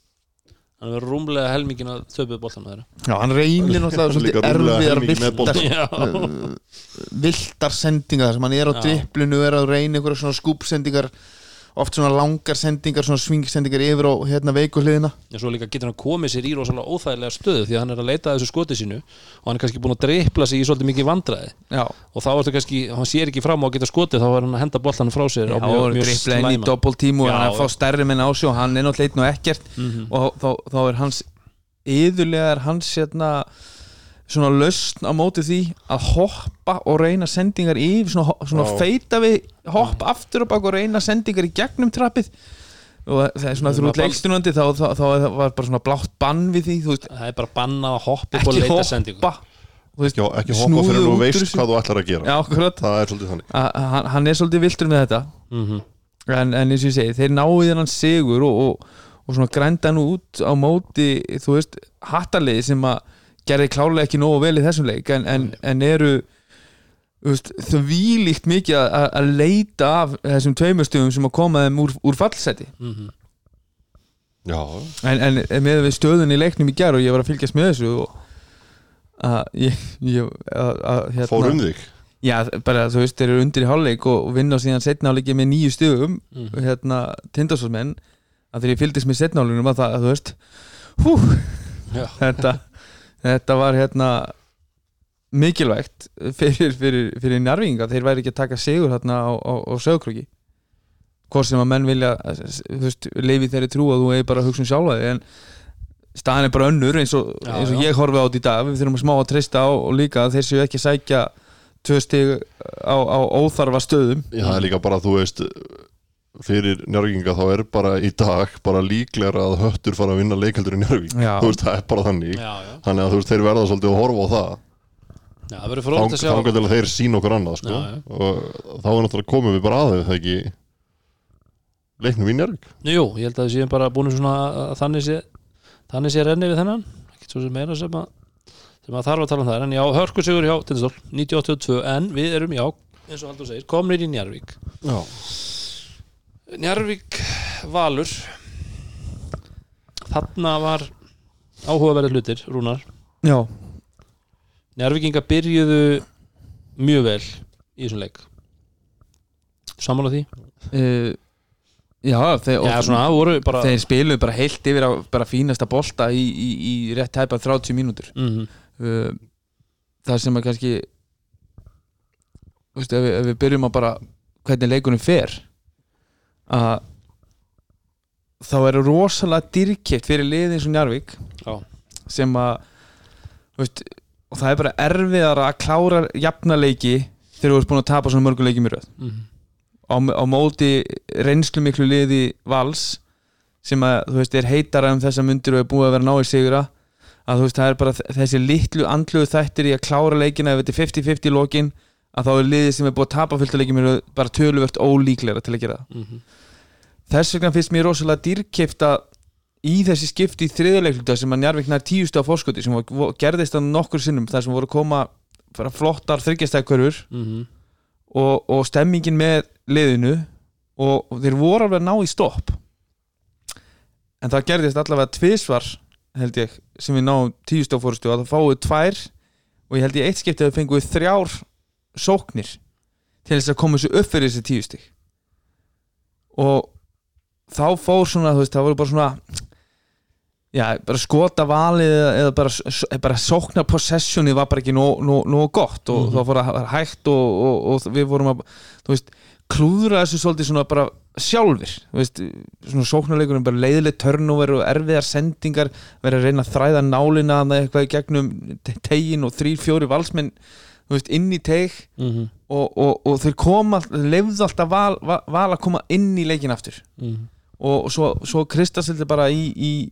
Hann er rúmlega helmingin að töpuð boltan með þeirra. Já, hann reynir náttúrulega erfiðar helmingi með boltann. viltar, Já, viltar sendingar sem hann er á Já. driplinu er að reyna einhverja svona skúpsendingar oft svona langar sendingar svona svingsendingar yfir á hérna veikuhliðina. En svo líka getur hann komið sér í rosalega óþægilega stöðu því að hann er að leita að þessu skoti sínu og hann er kannski búin að dreipla sig í svolítið mikið vandræði. Já, og þá ertu kannski, hann sér ekki fram á að geta skotið þá er hann að henda boltanum frá sér á Já, og mjög dripla inn í doppeltímu og Já, hann er að já. fá stærri menn á sig og hann er náttúrulega einn og ekkert. Mhm. og þá, þá er hans yðurlega er hans hérna svona lausn á móti því að hoppa og reyna sendingar í svona, svona feita við hopp aftur og bak og reyna sendingar í gegnum trappið. Og það er svona þú ert leikstunandi þá, þá, þá var bara svona blátt bann við því þú veist, það er bara bannað að hoppa upp og leita þú veist, Ekki, ekki hoppa fyrir þú út úr veist hvað þú ætlar að gera. Já, Það er svolítið þannig. Að, hann, hann er svolítið viltur með þetta. Mhm. en, en eins og ég segi, þeir náðu þennan sigur og, og, og svona grænda hann út á móti, þú veist hattarliði sem að gerði klálega ekki nógu vel í þessum leik en, en, en eru veist, þvílíkt mikið að- leita af þessum tveimustugum sem að koma þeim úr, úr fallseti Mhm. Já, en, en með við stöðun í leiknum í gerð og ég var að fylgjast með þessu og að ég, ég að, að, hérna, fór um þig Já, bara þú veist, þeir eru undir í hálfleik og, og vinna síðan setna áleiki með nýju stugum Mhm. hérna, tindastóðsmenn að þegar ég fylgdist með setna áleikunum að það, að þú veist hú, Já. þetta þetta var hérna mikilvægt fyrir, fyrir, fyrir njarvinga, þeir væri ekki að taka sigur hérna á, á, á sögkröki hvort sem að menn vilja leifi þeirri trú að þú eigi bara að hugsa um sjálfa þig en staðan er bara önnur eins og, Já, eins og ég horfi á þetta í dag. Við þurfum að smá að treysta á og líka að þeir séu ekki að sækja tvö stig á, á óþarfa stöðum. Já, það er líka bara, þú veist fyrir njörginga þá er bara í dag bara líklega að höttur fara að vinna leikaldur í njörging, þú veist, það er bara þannig. Já, já. þannig að þú veist, þeir verða svolítið að horfa á það. Já, það verður frólægt að sjá. þá til að þeir sína okkur annað sko. Já, já. og þá er náttúrulega komum við bara aðeins það ekki leiknum í njörg Jú, ég held að við séum bara búin svona þannig sé þannig sé renni við þennan. Ekkert svo sem meira sem að sem að þarf að tala um það. En já, hörku sigur hjá Tindastól 1982 en við erum já eins og Haldur segir, komnir í Njarvík Já, Njarvík Valur. Þarna var áhugaverðið hlutir, Rúnar. Já, Njarvíkinga byrjuðu mjög vel í þessum leik. Samála því? uh, já þeir, Já, svona, bara þeir spiluðu bara heilt yfir á bara fínasta bolta í, í, í rétt tæpa 30 mínútur. Mhm. uh, það sem að kannski þú veist, ef, við, ef við byrjum að bara hvernig leikunum fer að þá er rosalega dyrkipt fyrir liðið eins og Njarvík Já. sem að veist, og það er bara erfiðar að klára jafnaleiki þegar þú ert búin að tapa svona mörgum leikjum í röð Mhm. á, á móti reynslu miklu liði vals sem að þú veist er heitara um þessa myndir og er búið að vera náið sigra að þú veist það er bara þessi litlu andluðu þættir í að klára leikina ef þetta er 50-50 í lokin að þá er liðið sem er búið að tapa fullt af leikjum eru bara töluvert ólíklega til að gera það. Mhm. þess vegna finnst mér rosalega dýrkeift að í þessi skipti í þriðuleikluta sem að Njarvík nær tíustu á fórskoti sem var, gerðist að nokkur sinnum þar sem voru að koma flottar þryggjastæðkörfur mm og, og stemmingin með liðinu og, og þeir voru alveg að ná í stopp. En það gerðist allavega tvisvar held ég sem við náum tíustu á fórstu að það fáið tvær og ég held ég eitt skipti að þau fenguð þrjár sóknir til þess að koma þessu upp fyrir þessi tíusti og þá fór svona þú veist það voru bara svona já, bara skota valið eða, eða bara, bara sóknar possessioni var bara ekki nóg nó, nó gott og Mhm. þá fór að vera hægt og, og, og við vorum að þú veist, klúðra þessu svolítið svona bara sjálfir þú veist, svona sóknarleikurinn bara leiðileg turnover og erfiðar sendingar verið að reyna að þræða nálina þarna eitthvað í gegnum te- tegin og þrýr, fjóri valsmenn veist, inn í teg -hmm. og, og, og þeir koma lefðu alltaf val, val, val að koma inn í leikin aftur Mhm. og svo, svo kristasildi bara í, í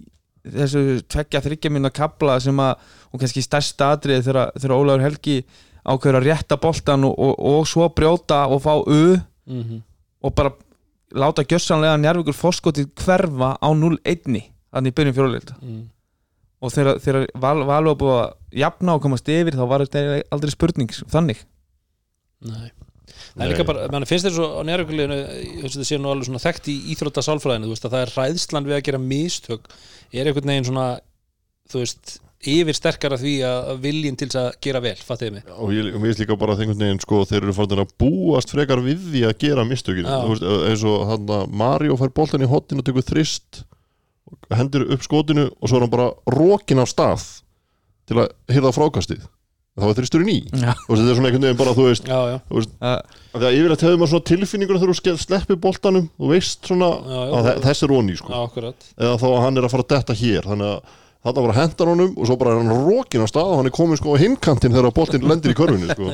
þessu tveggja þryggja minna kabla sem að, og kannski stærsta atrið þegar, þegar Ólafur Helgi ákveður að rétta boltan og, og, og svo brjóta og fá u Mhm. og bara láta gjössanlega njárvíkur fórskotið hverfa á 0-1 þannig í byrjun fjóruleilda Mhm. og þegar, þegar val, valú að búið að jafna og komast yfir þá var þetta aldrei spurning þannig. Nei. Það er líka bara, mann finnst þér svo á nærjökuleginu þetta sé nú alveg svona þekkt í íþrótta sálfræðinu, þú veist að það er ræðslan við að gera mistök er einhvern veginn svona þú veist, yfir sterkara því að viljinn til þess að gera vel, fattiði mig? Og ég, finnst líka bara að einhvern veginn sko, þeir eru farin að búast frekar við því að gera mistökin. Þú veist, eins og hann að Mario fær boltan í hotnin og tekur þrist og hendur upp skotinu og svo er hann bara rokin af stað til að hyrða frákastið þá er þristurinn í Já. og þetta er svona einhvern veginn bara þú veist Já, já, uh, af því að yfirleitt hefur maður svona tilfinninguna þegar þú sleppir boltanum þú veist svona Já, já. að þe- þessi er onni sko. eða þá að hann er að fara að detta hér þannig að þarna bara hendar honum og svo bara er hann rokin af stað og hann er komin sko á hinkantin þegar boltin lendir í körfunni sko.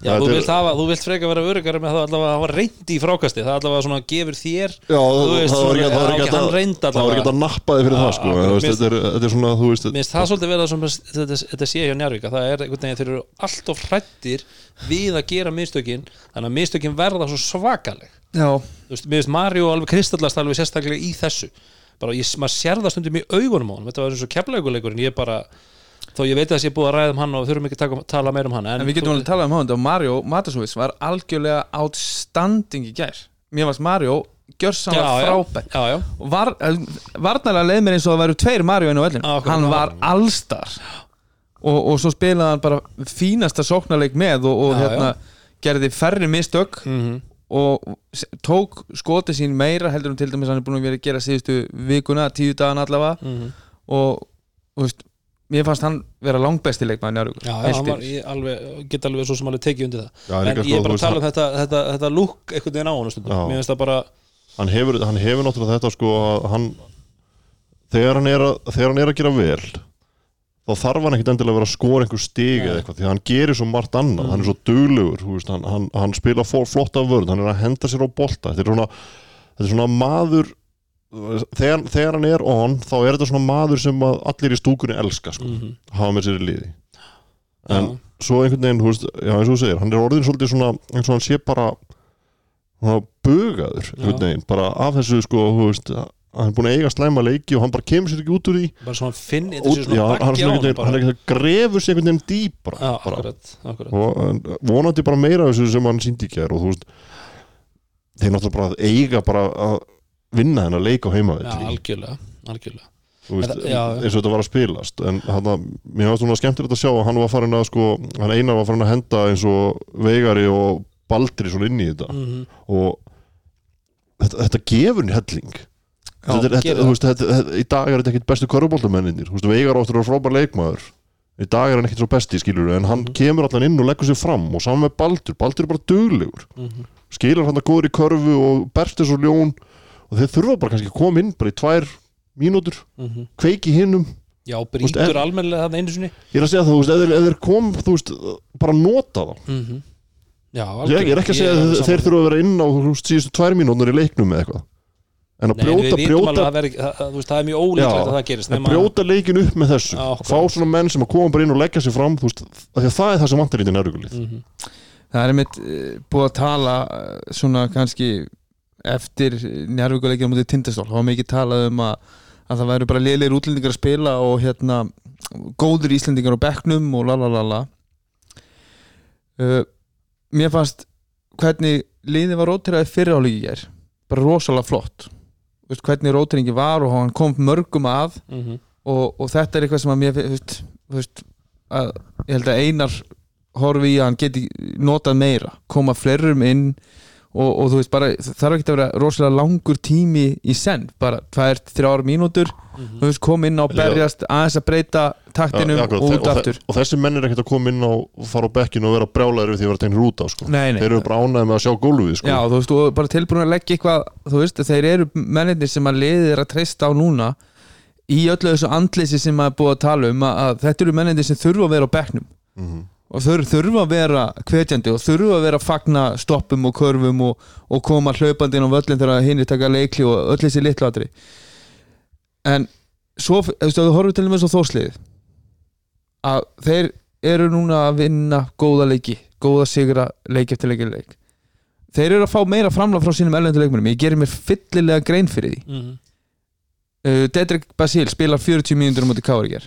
Já, þú, vilt hafa, þú vilt freka vera örugari með það allavega að hafa reyndi í frákasti það allavega svona gefur þér Já, veist, það var ekki hann að- nappa þig fyrir það sko. Þetta er- þetta er svona þú veist Mér finnst það svolítið verða sem þetta, þetta sé hjá Njárvík að það er einhvern veginn þeir eru alltof hrættir við að gera mistökin þannig að mistökin verða svo svakaleg. Já, þú veist, mér finnst Mario alveg kristallast alveg sérstaklega í þessu. Bara ég, maður sér það stundum í augunum á hann þetta var eins og keflauguleikurinn ég bara þó ég veit að það sé búið að ræða um hann og þurfum ekki að taka, tala meira um hann en við getum alveg talað um hann og Mario Matasovits var algjörlega outstanding í gær. Mér varst Mario gjörsamlega frábært já, já, og var, varnarlega leið mér eins og það væru tveir Mario Já, akkurat. hann var allstar. Og, og svo spilaði hann bara fínasta sóknarleik með og, og Já, hérna gerði færri mistök mm og s- tók skoti sín meira heldur um til dæmis hann er búin að vera að gera síðustu vikuna, tíu dagan allavega. Mhm. og þú veist, mér fannst hann vera Já, já, hann var, ég alveg, get alveg svo sem alveg tekið undir það. Já, en líka ég sko, er bara að tala um þetta, þetta, þetta lúk einhvern veginn á hann mér finnst það bara hann hefur, hann hefur náttúrulega þetta sko að hann þegar hann er að, þegar hann er að gera vel þá þarf hann ekkit endilega að vera að skora einhver stig eða eitthvað því hann gerir svo margt annað. Mm. hann er svo duglegur, þú veist, hann, hann, hann spila flotta vörð, hann er að henda sér á bolta. Þetta er svona, þetta er svona maður þegar, þegar hann er on þá er þetta svona maður sem allir í stúkunni elska sko, mm hafa með sér í liði. En Já. svo einhvern veginn, þú veist, já eins og þú segir hann er orðin svolítið svona, eins og hann sé bara svona bugaður einhvern veginn, bara af þessu sko, þú veist, hann er búin að eiga slæma leiki og hann bara kemur sér ekki út úr því. Bara svona finn, þetta sé svona hann, bakki á hann, hann hann, hann er ekki að grefur sér einhvern veginn dýpra Já, akkurat, akkurat. Og vonandi bara meira þessu sem hann síndi ekki og þú veist þeir náttúrulega bara að eiga bara að vinna þennan leik á Já, heimavelli algjörlega, algjörlega. Þú veist, það- já, eins og þetta var að spilast en hann, mér var svona skemmtilegt að sjá að hann var farin að sko, hann einar var farin að henda eins og veigari og baldri svona inn í þetta. Mm og þetta, þetta gefur henni helling. Já, þetta, er- þetta, veist, þetta, þetta, í dag er þetta ekkit bestu körubóltamennir veigar áttur að frábær leikmaður. Í dag er hann ekkit svo besti skilur en hann Mhm. kemur allan inn og leggur sér fram og saman með baldur, baldur er bara duglegur. -hmm. skilur hann að góður í körfu og berst þessu ljón og þeir þurfa bara kannski að koma inn bara í tvær mínútur, Mhm. kveiki hinnum Já, ef- almennilega það einu sinni. Ég er að segja það, þú veist, ef þeir, kom þú veist, bara nota þá. Mm Já, ég, ég er ekki að segja að þeir þurfa að vera inn á þú veist, síðustu tvær mínútur í leiknum eða eitthvað. En að Nei, brjóta, brjóta alveg að það, veri, það, veist, það er mjög ólíklegt Já, að það gerist að nema- brjóta leikin upp með þessu. Akkurat. fá svona menn sem að koma bara inn og leggja sér fram veist, því það er það sem vantar í þetta nærugulið Mhm. það er mitt uh, búið að tala uh, svona kannski eftir njárvíkuleikinu mútið tindastól. Þá var mikið talað um að, að það væru bara lélir útlendingar að spila og hérna góður íslendingar á bekknum og lalalala uh, mér fannst hvernig liðið var rótiraði fyriráleiki er bara rosalega flott. Veist, hvernig rótiringi var og hann kom mörgum að Mhm. og, og þetta er eitthvað sem að mér veist, veist, að, ég held að einar horfi í að hann geti notað meira koma flerum inn og, og þú veist bara, þarf ekki að vera rosalega langur tími í senn bara tvær, þrjár mínútur þú veist, kom inn á berjast aðeins að breyta taktinum akkurat, og út og, aftur þe- og þessi menn er ekkert að koma inn á fara á bekkinu og vera brjálæður við því að vera tegnir út á sko. Nei, nei. þeir eru bara ánæði með að sjá gólfið sko. Já, þú veist, og bara tilbúin að leggja eitthvað þú veist, þeir eru mennirnir sem að liðið er að treysta á núna í öllu þessu andleysi sem að búa að tala um að, að þetta eru mennirnir sem þurfa að vera á bekknum Mhm. Og þau þurfa að vera hvetjandi og þurfa að vera að fagna stoppum og körfum og, og koma hlaupandi inn á völlin þegar hinn er taka leikli og öll þessi litlu atri en svo, þú veist, þú horfum til og með svo þósliðið að þeir eru núna að vinna góða leiki, góða sigra leik eftir leiki leik þeir eru að fá meira framlag frá sínum erlendu leikmennum ég gerir mér fyllilega grein fyrir því. Mhm. uh, Dedrick Basil spilar 40 mínútur á móti Káriger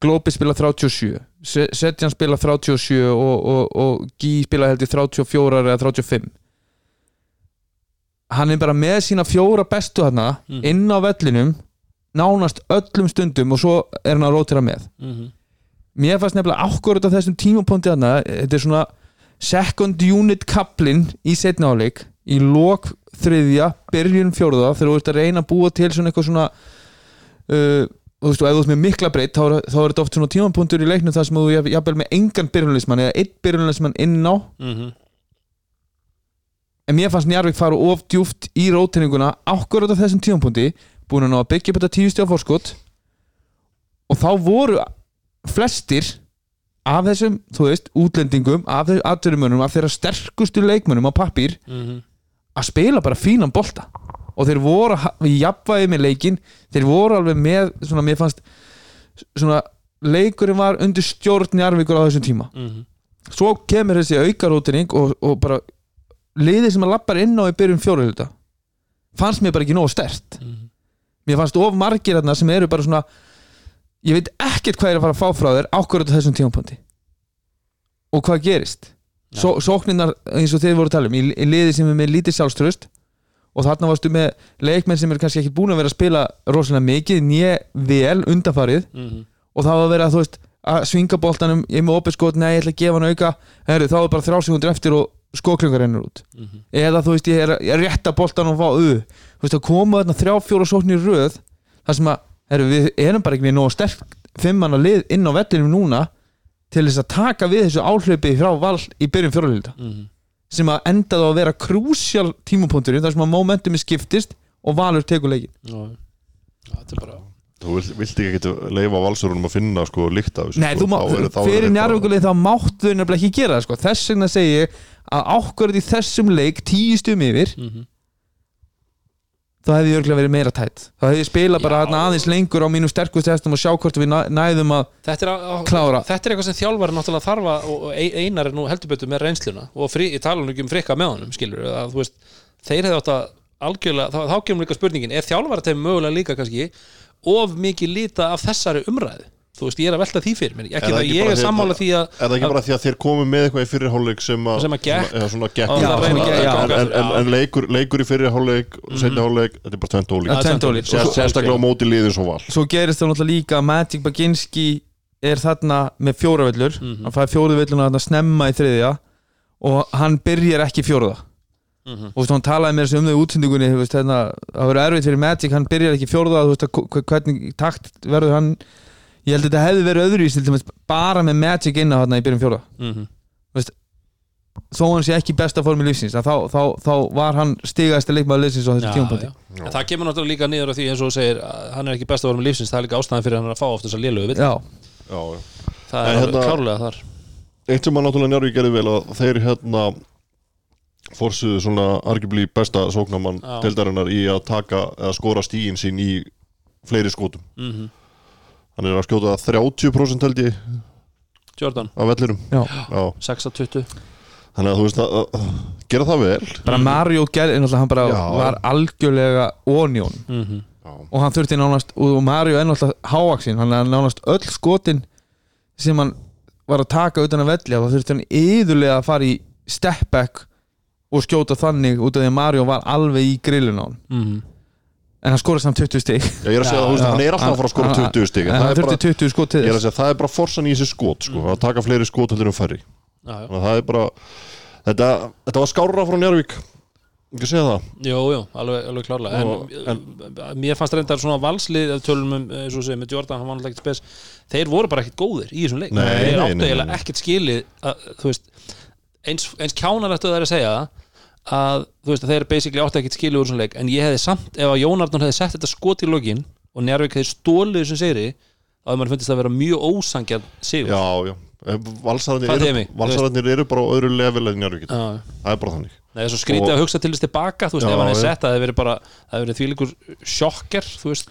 Glópi spilar 37 Se- Setjan spilar 37 og, og, og Gí spilar held í 34 eða 35 hann er bara með sína fjóra bestu þarna Mm. inn á vellinum nánast öllum stundum og svo er hann að rótira með Mhm. mér fannst nefnilega ákvörð á þessum tímapunkti þarna þetta er svona second unit kaplinn í setna áleik í lok þriðja, byrjun fjórða þegar þú ert að reyna að búa til svona eitthvað svona uh, þú veist, og ef þú ert með mikla breytt þá, er- þá er þetta oft svona tímapunktur í leiknum þar sem þú jafn- jafnvel með engan byrjunleismann eða einn byrjunleismann inn á Mhm. en mér fannst Njarvík fara of djúft í rótinninguna ákvörð á þessum tímapunkti búin að byggja upp þetta tíu stjá fórskot og þá voru flestir af þessum, þú veist, útlendingum af þessum atverjumönum, af þeirra sterkustu leikmönum á pappír Mhm. að spila bara fínan bolta og þeir voru í jafnvægi með leikin þeir voru alveg með svona, mér fannst svona, leikurinn var undir stjórn Njarvíkur á þessum tíma Mhm. svo kemur þessi aukarótining og, og bara liðið sem að lappar inn á í byrjun fjóruhluta fannst mér bara ekki nógu stert Mhm. mér fannst of margir þarna sem eru bara svona ég veit ekkert hvað er að fara að fá frá þér ákvörðu þessum tímapunkti og hvað gerist. Só, sókninnar eins og þeir voru að tala um í, í liði sem er með lítið sjálfströst og þarna varstu með leikmenn sem er kannski ekki búin að vera að spila rosalega mikið nýja vel undanfarið Mhm. og það var að vera þú veist að svinga boltanum, ég er með opið skot, nei ég ætla að gefa hann auka Herri, þá er bara þrjá sekundur eftir og skóklungar rennur út Mhm. eða þú veist ég er, ég er rétta boltan og fá uh, þú veist að koma þarna þrjá fjóra sóknir röð þar sem að herri, við erum bara ekki með nóg sterk fimmanna lið inn á vellinum núna til þess að taka við þessu áhlaupi frá val í byrjun fjóralilda Mhm. Sem að endaði að vera krúsjál tímapunktur þar sem að momentumi skiptist og valur tekur leikin er bara þú vilt, vilt ekki geta leifa valsörunum að finna sko líkt af þessu Nei, sko. þú má, Þá fyrir njárvíkuleg þá máttu þau nefnilega ekki gera það sko. þess vegna segi ég að ákvörð í þessum leik tíu stum yfir Mhm. Þá hefði ég örgulega verið meira tætt þá hefði ég spila bara Já. aðeins lengur á mínu sterkustu hestum og sjá hvort við næ- næðum að Þetta er, á, á, Klára. þetta er eitthvað sem þjálfari náttúrulega þarfa og og Ein- einar er nú heldur betur með reynsluna og frí, ég tala nú ekki um frikka með honum skilur að þú veist, þeir hefði átt að algjörlega, þá, þá kemur líka spurningin er þjálfari þeim mögulega líka kannski of mikið líta af þessari umræðu þú veist, ég er að velta því fyrir mér Er ekki það það, ekki ég er sammála því að Er það ekki bara því að þeir komu með eitthvað í fyrri hálfleik sem að Sem að gekk? en, já, en, en, já. en leikur, leikur í og setni hálfleik, þetta er bara tvent ólík Sérstaklega á móti liðin svo val svo gerist það náttúrulega líka að Magic Baginski er þarna með fjóravellur Mhm. hann fæði fjóravelluna þarna snemma í þriðja og hann byrjar ekki fjóruða Mhm. og þú veist, hann talaði með þessu um þau útsendingunni þú veist, hérna, það verður erfitt fyrir Magic hann byrjar ekki fjóruða, þú veist, að hv- hvernig takt verður hann ég held að þetta hefði verið öðru í til dæmis bara með Magic inn á þarna í byrjun fjóruða Mhm. þó hann sé ekki í besta formi lífsins að þá, þá, þá var hann stigaðist að leikmaður liðsins á þessu Já, tímapunkti já. En það kemur náttúrulega líka niður á því eins og þú segir að hann er ekki best að vera með lífsins það er líka ástæðan fyrir hann að fá oft þess að lélögu við já, Já, já. það er hérna- klárlega þar Eitt sem að náttúrulega Njárvík gerði vel að þeir hérna forsuðu svona arguably besta sóknamann Já. deildarinnar í að taka eða skora stígin sín í fleiri skotum mm hann er að skjóta 30% held ég Jordan, af vellirum já, Já, 6 að 20 þannig að þú veist að, að gera það vel. Bara Mario gerði, náttúrulega hann bara Já. var algjörlega onjón Mhm. Já, og hann þurfti nánast, og Mario er náttúrulega hávaksinn, hann er nánast öll skotin sem hann var að taka utan að velli, þá þurfti hann yðurlega að fara í step back og skjóta þannig út af því að Mario var alveg í grillun á hann Mhm. En hann skoraði samt 20 stig. Já, ég er að segja að hann er alltaf að fara að skora Hann- 20 stig en það er bara, þurfti 20 skot til ég er að þess. segja, það er bara forsan í þessi skot sko, að taka fleiri skot heldur en færri. Já, já. þannig að það er bara þetta, þetta var skárra frá Njárvík ekki segja það. Jú, jú, alveg, alveg klárlega. En, en mér fannst reyndar svona valslið ef tölum um, eins og segir, með Jordan hann var náttúrulega ekkert spes, þeir voru bara ekkert góðir í þessum leik, Nei, þeir nei, áttu nei, eiginlega ekkert skilið að, þú veist, eins, eins kjánarættu það er að segja það að þú veist að þeir basically áttu ekkert skilið úr þessum leik. En ég hefði samt, ef að Jón Arnur hefði sett þetta skot í lokin og Njárvík hefði stólið þessum segri þá hefði maður fundist að vera mjög ósangjarn sigur. Já, já, valsararnir Fattiði eru, bara á öðru level en Njárvík Já. það er bara þannig. Nei, það er svo skrítið Og- að hugsa til þess tilbaka þú veist, Já, ef hann já. sett að það hefði verið bara það hefði verið þvílíkur sjokker þú veist,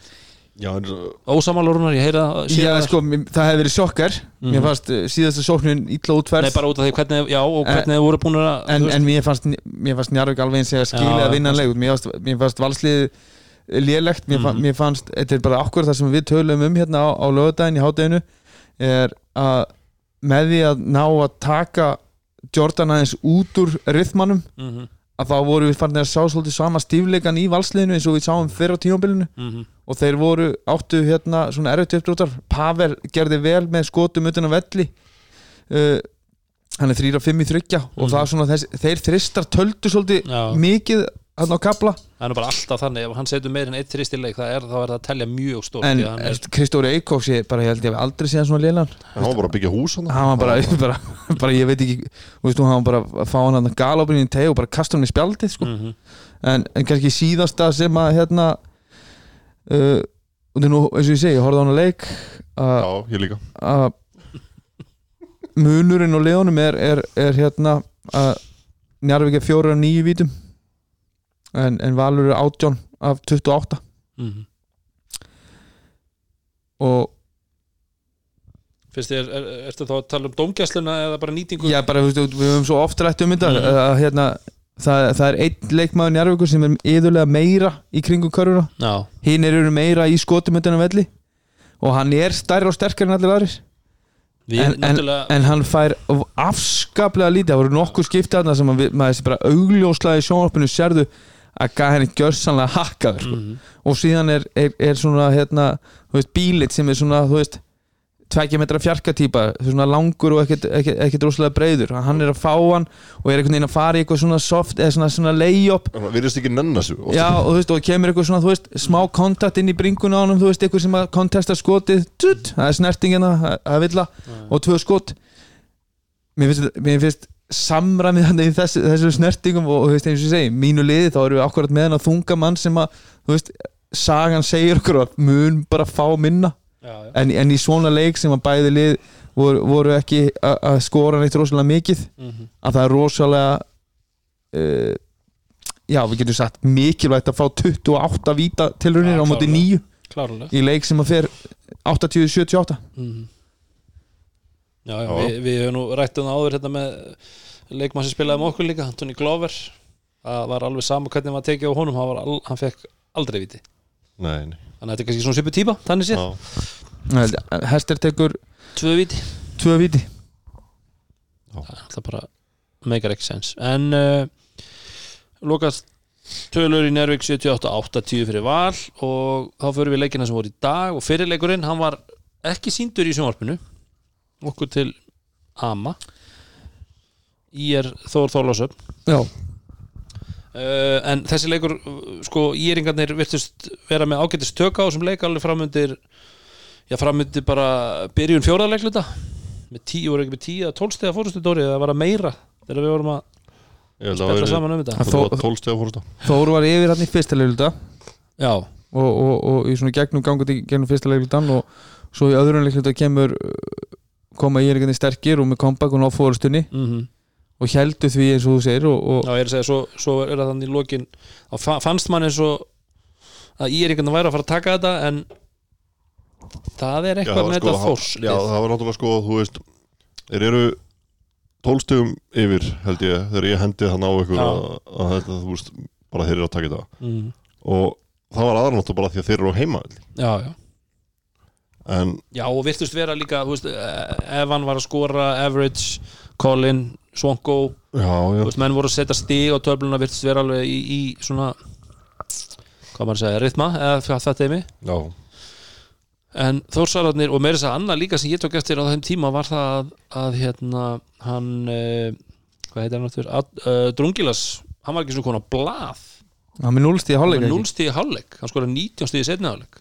já, en, ósamálurunar, ég heyra Já, það. sko, mér- það hefði verið sjokkar. Mér fannst uh, síðasta sóknin illa útferð Nei, bara út af því hvernig, já, og hvernig þið voru búin að en, en mér fannst, fannst Njarvík alveg eins að skilja að vinna leik mér fannst, fannst valslið lélegt. Mér, mm Mhm. mér fannst, þetta er bara akkur það sem við tölum um hérna á, á lögadaginn í hádeginu er að með því að ná að taka Jordan aðeins út úr rithmanum mhm, að þá voru við farin að sjá svolítið sama stífleikan í valsliðinu eins og við sáum fyrr á tímabilinu. Mhm, og þeir voru áttu hérna svona erfitt uppdróttar Pavel gerði vel með skotum utan að velli. Uh, hann er 3-5 í þryggja og Mhm. það er svona þess, þeir þristar töldu svolítið Já. mikið hann á kapla. Það er nú bara alltaf þannig ef hann setur meir en eitt þrist í leik það er, þá er það að telja mjög stórt en er, Kristóri Eikóks ég bara ég held ég hef aldrei séð hann svona lélan hann var bara að byggja hús hann hann var bara, bara, bara ég veit ekki þú veist hann var bara að fá hann að galopin í teg og bara kasta hann í spjaldið sko. mhm, en, en kannski síðasta sem að hérna uh, og þetta er nú eins og ég segi, ég horfði á hann að leik að já, ég líka. að munurinn og leðunum er, er, er hérna að Njarvík er fjóra af nýju vítum en, en Valur er átján af 28 mhm. og Fyrst er, er, ertu þá að tala um dómgæsluna eða bara nýtingu? Já bara veist, við höfum svo oft rætt um þetta Mhm. að hérna það, það er einn leikmaður Njarvíkur sem er yðurlega meira í kringum körfuna. Já, hinn eru meira í skotumöndinu velli. Og hann er stærri og sterkari en allir aðrir. Við en, en, náttúrulega en hann fær afskaplega lítið. Það voru nokkuð skipti þarna sem að við, maður þessi bara augljóslega í sjónvarpinu sérðu að gæði henni gjörsanlega hakkaður sko. mhm, og síðan er, er, er svona hérna, veist, bílit sem er svona þú veist, tveggja metra fjarkatýpa svona langur og ekkert, ekkert, ekkert rosalega breyður, hann er að fá hann og er einhvern veginn að fara í eitthvað svona soft eða svona, svona lay-up. Hann. Já, og þú veist, og kemur eitthvað svona, veist, smá kontakt inn í bringuna á honum, þú veist, eitthvað sem að kontesta skotið, tut, það er snertingina það það er villa, og tvö skot. Mér finnst, mér finnst samræmið hann í þessu, þessu snertingum og, og þú veist, eins og ég segi, mínu liði þá erum við akkurat með hann að þunga mann sem að þú veist, sagan segir okkur að mun bara fá minna já, já. en, en í svona leik sem að bæði lið voru, voru ekki að skora neitt rosalega mikið Mhm. að það er rosalega uh, já, við getum sagt mikilvægt að fá 28 víta tilraunir Já, á móti klárlega. 9 klárlega í leik sem að fer 80-78 Mhm. Já, já, Já. við, við höfum nú rætt um það áður hérna með leikmann sem spilaði með okkur líka, Antoni Glover. Það var alveg sama hvernig maður tekið á honum hann, var al, hann fekk aldrei viti. Nei, nei. þannig að þetta er kannski svona svipu típa, þannig séð. Hester tekur tvö viti, tvö víti það er alltaf bara meikar ekki sens. En uh, lokast tölur í Nervík 78-80 fyrir val og þá fyrir við leikina sem voru í dag. Og fyrirleikurinn, hann var ekki síndur í sjónvarpinu okkur til Ama. Í er Þór Þórlásöfn já, Uh, en þessi leikur sko íringarnir virtust vera með ágættis töka á þessum leik alveg framundir já framundir bara byrjun fjóraðleikluta með tíu, voru ekki með tíu eða tólstega fórustu Dóri, það var að meira þegar við vorum að að spella saman um þetta? Að tólstega fórsta Þór var yfir hann í fyrsta leikluta já, og, og, og í svona gegnum gangandi gegnum fyrsta leiklutan og svo í öðrun leikluta kemur koma í einhverjum sterkir og með comeback og ná fórustunni mm og heldur því eins og þú segir og, og já ég er að segja, svo, svo er það þannig í lokin. Þá fa- fannst mann eins og að íringarnir væri að fara að taka þetta en það er Já, eitthvað það var með sko- þetta þórs Já, það var náttúrulega sko, þú veist Þeir eru tólstegum yfir held ég þegar ég hendi þann á ykkur Já. að, að þetta, þú veist, bara þeir eru að taka þetta. Mm. og það var aðranáttu bara því að þeir eru á heima já, já en Já, og virtust vera líka, þú veist, eh, Evan var að skora, Average, Colin, Svonko, já, já, þú veist, menn voru að setja stig á töfluna, virtust vera alveg í, í svona, hvað maður að segja, rytma, eða þetta er mig. já, En Þórsararnir, og meira þess að annað líka sem ég tók eftir á þeim tíma var það að, að hérna, hann, uh, hvað heitir hann að, uh, Drungilas, hann var ekki svona konar blað, hann var ekki? 0 stig í hálfleik, hann skora 19 stig í setni hálfleik.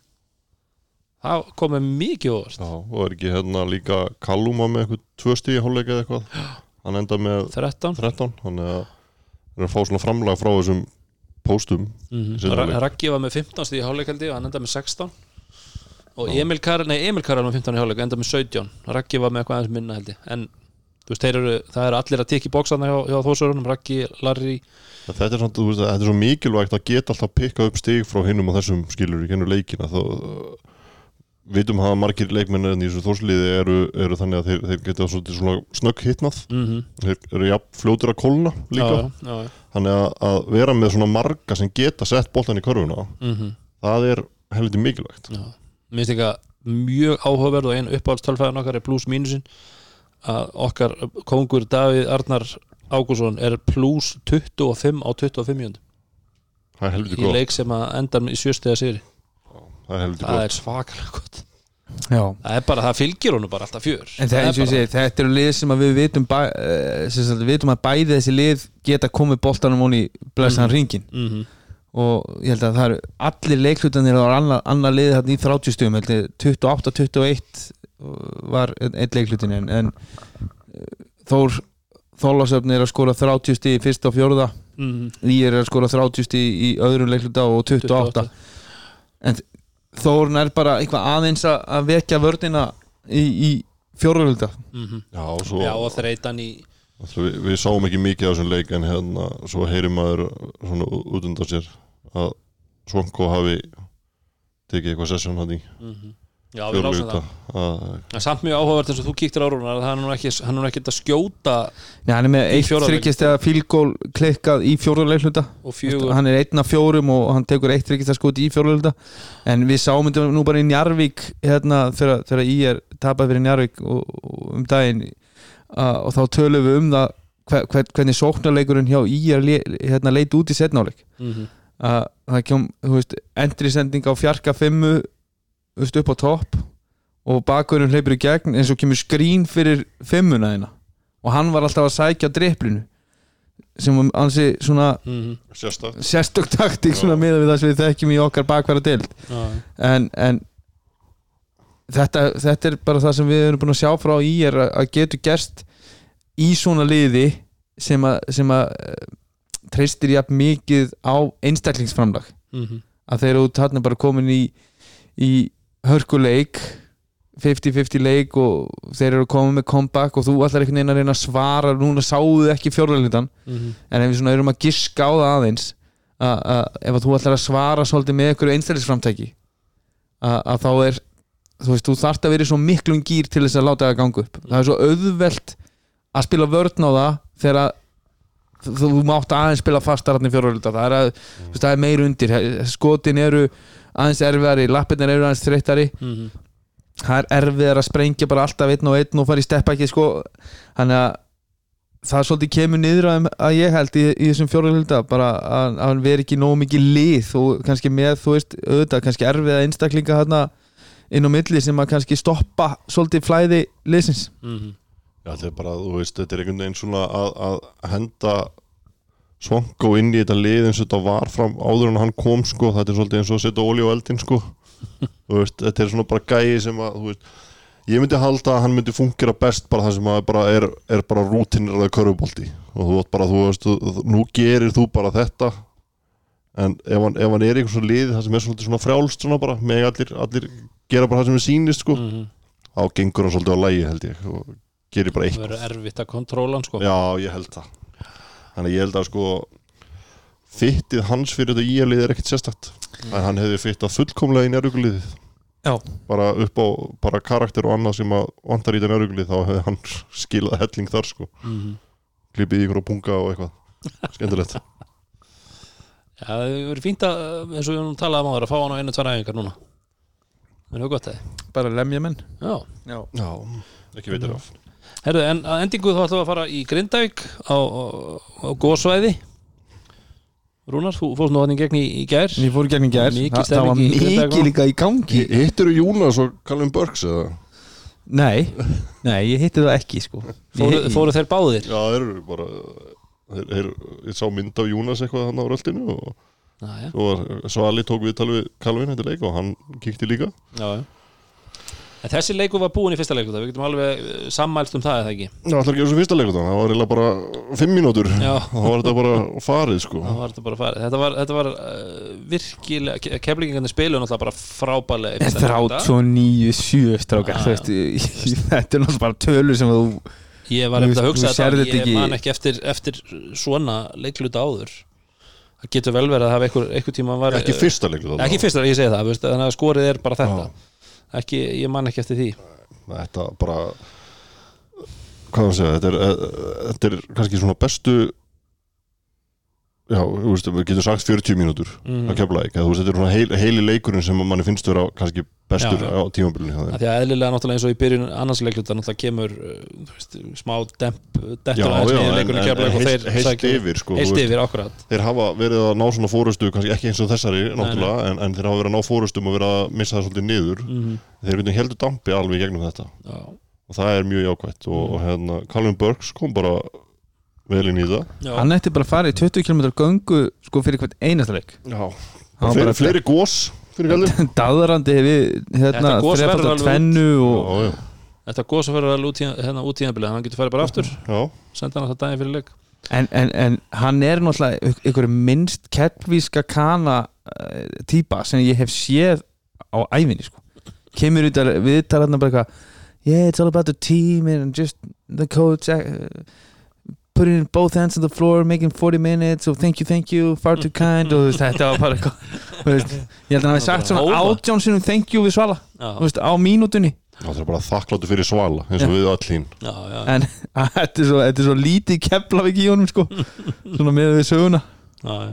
Það kom með mikið óvart. já, og er ekki hérna líka Kalluma með eitthvað tvö stíði hálfleika eða eitthvað? Hann enda með 13. 13 þannig að þeir eru að fá svona framlag frá þessum póstum Mm hálfleik. Raggi var með 15 stíð í hálfleikaldi og hann endaði með 16 og Emil Karl, nei Emil Karl var með 15 í hálfleik og endaði með 17 Raggi var með eitthvað aðeins minna held ég. En þú veist, eru, það eru allir að tekja í bóksana hjá, hjá þósörunum, Raggi, Larry. Þetta er, þú veist, þetta er svo mikilvægt að geta alltaf pikkað upp stig frá hinnum og þessum skilur í gennu leikina þá vitum að margir leikmenn en í þessu þórsliði eru, eru þannig að þeir, þeir geta svona snögg hittnað mm -hmm. þeir eru jafn fljótur að kólna líka. Já, já, já. þannig að, að vera með svona marga sem geta sett boltan í körfuna Mm það er helviti mikilvægt. Mér finnst ekki mjög áhugaverð og einu uppáhaldstölfæðan okkar er plus mínusin. Að okkar kongur Davíð Arnar Ágússon er plus 25 á 25 mjönd það er helviti í gott. leik sem að endar í sjöstega sigri það er það er svakalega gott. Já. það er bara, það fylgir honum bara alltaf fjör. En það, eins og ég segi, þetta eru lið sem að við vitum, bæ, uh, sem við vitum að bæði þessi lið geta komið boltanum honi blessaðan Mhm. ringin mm -hmm. og ég held að það eru allir leiklutanir á annar, annar lið þarna í 30 stugum 28-21 var einn leiklutin en, en eh, Þór Þólasöfn er að skora 30 stig í fyrsta og fjórða. Mm Í er að skora 30 stig í öðrum leikluta og 28 Þórn er bara eitthvað aðeins að- vekja vörnina í, í fjórðarölda -hmm. já, svo, Já, og þreytan í Við, við sáum ekki mikið af þessum leik en hérna svo heyri maður svona út undan sér að Svonko hafi tekið eitthvað session hann í Já, við lásum það. En samt mjög áhugavert eins og þú kíktir á rúnar að hann er nú ekki, hann er nú ekki að skjóta Já, hann er með eitt fjórða þryggjast eða fílgól klikkað í fjögur. Hann er einn af fjórum og hann tekur eitt þryggjast skot í fjórðarleikluta en við sáum þetta nú bara í Njarvík hérna þegar, í er tapað fyrir Njarvík og, og um daginn uh, og þá tölum við um það hver, hver, hvernig sóknarleikurinn hjá í er hérna, leit út í setnáleik mm -hmm. að það kom, þú veist, endrisending á fjarka fimmu upp á topp og bakurinn hleypur í gegn eins og kemur skrín fyrir fimmuna þeina og hann var alltaf að sækja drepplinu sem var ansi svona Sérstakt. sérstök taktík svona miða við það sem við þekkjum í okkar bakværa deild. En, en þetta, þetta er bara það sem við erum búin að sjá frá í er að, getur gerst í svona liði sem að, sem að eh, treystir jafn mikið á einstaklingsframlag. Að þeir eru þarna bara komin í í hörkuleik 50-50 leik og þeir eru komin með comeback og þú ætlar einhvern veginn að reyna að svara núna sáuðu ekki fjórðarlindan en ef við svona erum að giska á það aðeins að, að ef að þú ætlar að svara svolítið með einhverju einstaklingsframtæki að, að þá er þú veist, þú þarft að vera í svo miklum gýr til þess að láta það ganga upp. Það er svo auðvelt að spila vörn á það þegar að þú, mátt aðeins spila fastararni fjórðarlinda það er, að, þú veist, það er meir undir. Skotin eru aðeins erfiðari lappirnir eru aðeins þreyttari. Það er erfiðar að sprengja bara alltaf einn og einn og fara í steppæki sko. þannig að það svolítið kemur niður að, að ég held í, í þessum fjórðarhulda bara að, að hann veri ekki nógu mikið lið og kannski með þú veist auðvitað kannski erfiða einstaklinga hérna inn á milli sem að kannski stoppa svolítið flæði liðsins. Já, þetta er bara, þú veist, þetta er einhvern veginn svona að, að henda Svonko inn í þetta lið eins og þetta var fram áður en hann kom sko, þetta er svolítið eins og að setja olí á eldin sko. Veist, þetta er svona bara gæi sem að, veist ég myndi halda að hann myndi fungera best bara það sem að bara er, er bara rútinir að körubolti og þú veist bara, þú veist, nú gerir þú bara þetta. En ef hann, ef hann er einhvers svona lið það sem er svolítið svona frjálst svona bara með allir, allir gera bara það sem er sýnist sko þá gengur hann svolítið á lægi held ég og gerir bara það eitt verður erfitt að kontróla hann sko. Já, ég held það Þannig að ég held að sko Fittið hans fyrir þetta íalið er ekkert sérstakt. En hann hefði fittað fullkomlega í njárvíkuliðið Já. bara upp á bara karakter og annað sem að vantar í den örugli þá hefði hann skilað helling þar sko. Mhm. klipið í ykkur á punga og eitthvað. Skemmtilegt. Já, það hefur verið fínt að, eins og við nú talaðum á þér að fá hann á einu, tvær æfingar núna. Það er hefur gott það. Bara lemja menn. Já, Já, já, ekki veitir af herru, en að endingu þá ætlum við að fara í Grindavík á, á, á góðsvæði Rúnar, þú fórst nú hann í gegn í, í gær. Ég fór í gegn í gær. Þa, Það var mikið líka í gangi. Hittir þú Jónas og Callum Burks eða? Nei, nei, ég hitti það ekki sko. Fóru, fóru þeir báðir? Já, þeir eru bara þeir, þeir, ég sá mynd af Jónas eitthvað hann á röltinu og var Svali tók við tala við Calvin þetta leik og hann kíkti líka. Já, já. En þessi leikur var búin í fyrsta leikur Við getum alveg eh, sammælst um það eða ekki? Já, ætlar ekki þessu fyrsta leikur það var eiginlega bara fimm mínútur. Já. þá var þetta bara farið sko. Það var þetta bara farið. Þetta var, þetta var uh, virkilega Keflingingarnir spilu náttúrulega bara frábælega í fyrsta leikluta. 39 7 strákar Já, Þetta er náttúrulega bara tölur sem þú Ég var eftir að hugsa þetta þetta Ég ekki- man ekki eftir, eftir svona leikluta áður. Það getur vel verið að hafa einhver, einhver tíma var, ekki fyrsta leikur Ekki fyrsta, ég segi það Þannig að skorið er bara þetta ekki, Ég man ekki eftir því þetta bara hvað að segja þetta er, eh, þetta er kannski svona bestu já, þú veist, við getum sagt 40 mínútur mm. að kemla ekki, þú veist, þetta er svona heil, heili leikurinn sem manni finnst vera kannski bestur Já, já. á tímabilinu hjá þeim. Af Því að eðlilega náttúrulega eins og í byrjun annars leikluta náttúrulega kemur uh, veist, smá demp Já, dettur já, aðeins Keflavík en og heilt, sækja- yfir sko, heilt yfir, akkurat. Þeir hafa verið að ná svona fórustu kannski ekki eins og þessari náttúrulega en, en þeir hafa verið að ná fórustum og verið að missa það svolítið niður. Mm þeir veitum heldur dampi alveg í gegnum þetta. Já, og það er mjög jákvætt. Og, og hérna, Calvin Burks kom bara vel inn í það. Já. Hann ætti bara að fara í 20 km göngu sko daðrandi við hérna þrefaldar alveg tvennu og Já, já, Þetta góð svo fyrir að út í hérna út í ennbilið hann getur farið bara aftur, já, senda hann alltaf daginn fyrir leik. En, en, en hann er náttúrulega ykkur minnst kettvíska kana uh, típa sem ég hef séð á æfinni sko. kemur út að viðtala hann bara eitthvað yeah it's all about the team and just the coach uh, putting both hands on the floor making 40 minutes og thank you thank you far too kind og þú veist, þetta var bara eitthvað ég held að hann hafi sagt svona átján sinum thank you við Svala þú veist, á mínútunni. Það er bara þakkláttu fyrir svala eins og við öll hín en þetta er svo, þetta er svo lítið keflavík í honum sko svona með við söguna. Já, já.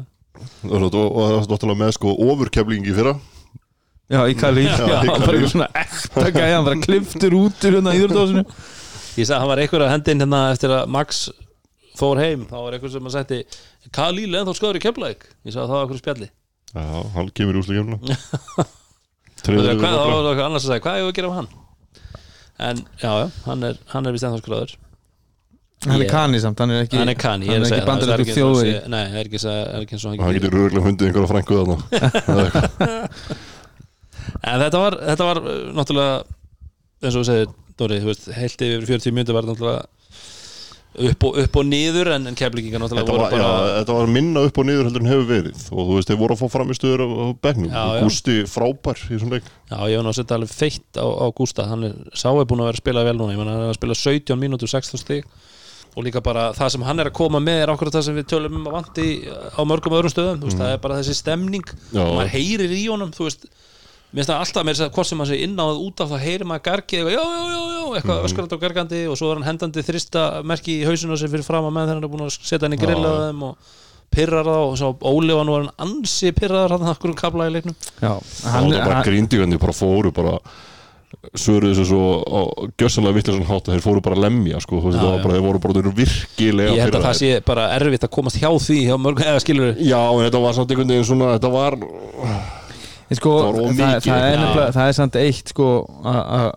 og það er náttúrulega með sko ofurkeflingi fyrra. Já, í Kalín, Já, bara eitthvað svona ekta gæja hann bara kliftur út úr hérna íðurdósinu Ég sagði að hann var einhver að hendi inn hérna eftir að Max fór heim þá var einhver sem að setti Kalíl ennþá skoður í Keflavík. Ég sagði að það var einhver spjalli. Já, hann kemur í Treður það við hvað, það var eitthvað annars að segja, hvað er að gera um hann? En já, já, hann er, hann er vist ennþá skoður hann er kani samt, hann er ekki hann er kanni, ég hann er að segja það. er ekki og þjóðveri. sé- nei, það er ekki, það er ekki eins og hann hann getur röglega fundið einhverja frængu þarna. En þetta var, þetta var uh, náttúrulega eins og þú segir, Dóri, þú veist heilt yfir 40 mjöndu var náttúrulega upp og, upp og niður en, en keflingingar náttúrulega þetta voru var, já, bara þetta var minna upp og niður heldur en hefur verið. Og þú veist, þeir voru að fá fram í stöður á, Já, og já. Gústi frábær í þessum leik. Já, ég nú að setja alveg feitt á, á Gústa. Hann er, sá er búin að vera að spila vel núna. Hann er að spila 17 mínútur 16 stig. Og líka bara það sem hann er að koma með er okkur það sem við tölum um að vanti á mörgum öðrum stöðum, þú veist, það er bara þessi stemning. Já. maður heyrir í honum, þú veist mér finnst það alltaf með þess að hvort sem maður sé inn á það út af það heyrir maður gargið, eitthvað, já, já, já, já eitthvað Mhm. öskrandi og gargandi og svo er hann hendandi þrista merki í hausinu sem fyrir fram að menn þegar hann er búin að setja hann í grillaðum og pirrar þá og svo Óli var nú hann ansi pirraðar hann okkur um kabla í leiknum. Já, hann hann, var bara hann, gríndígandi bara fóru bara svöruðu þessu svo á gjössanlega vittlega hátt að þeir fóru bara að lemja sko, þú veist, það var bara, þeir voru bara þeir eru virkilega ég held að það sé bara erfitt að komast hjá því hjá mörgum, eða skilur Já, en þetta var samt einhvern veginn svona þetta var, sko, það það, er nefnilega, það er samt eitt sko að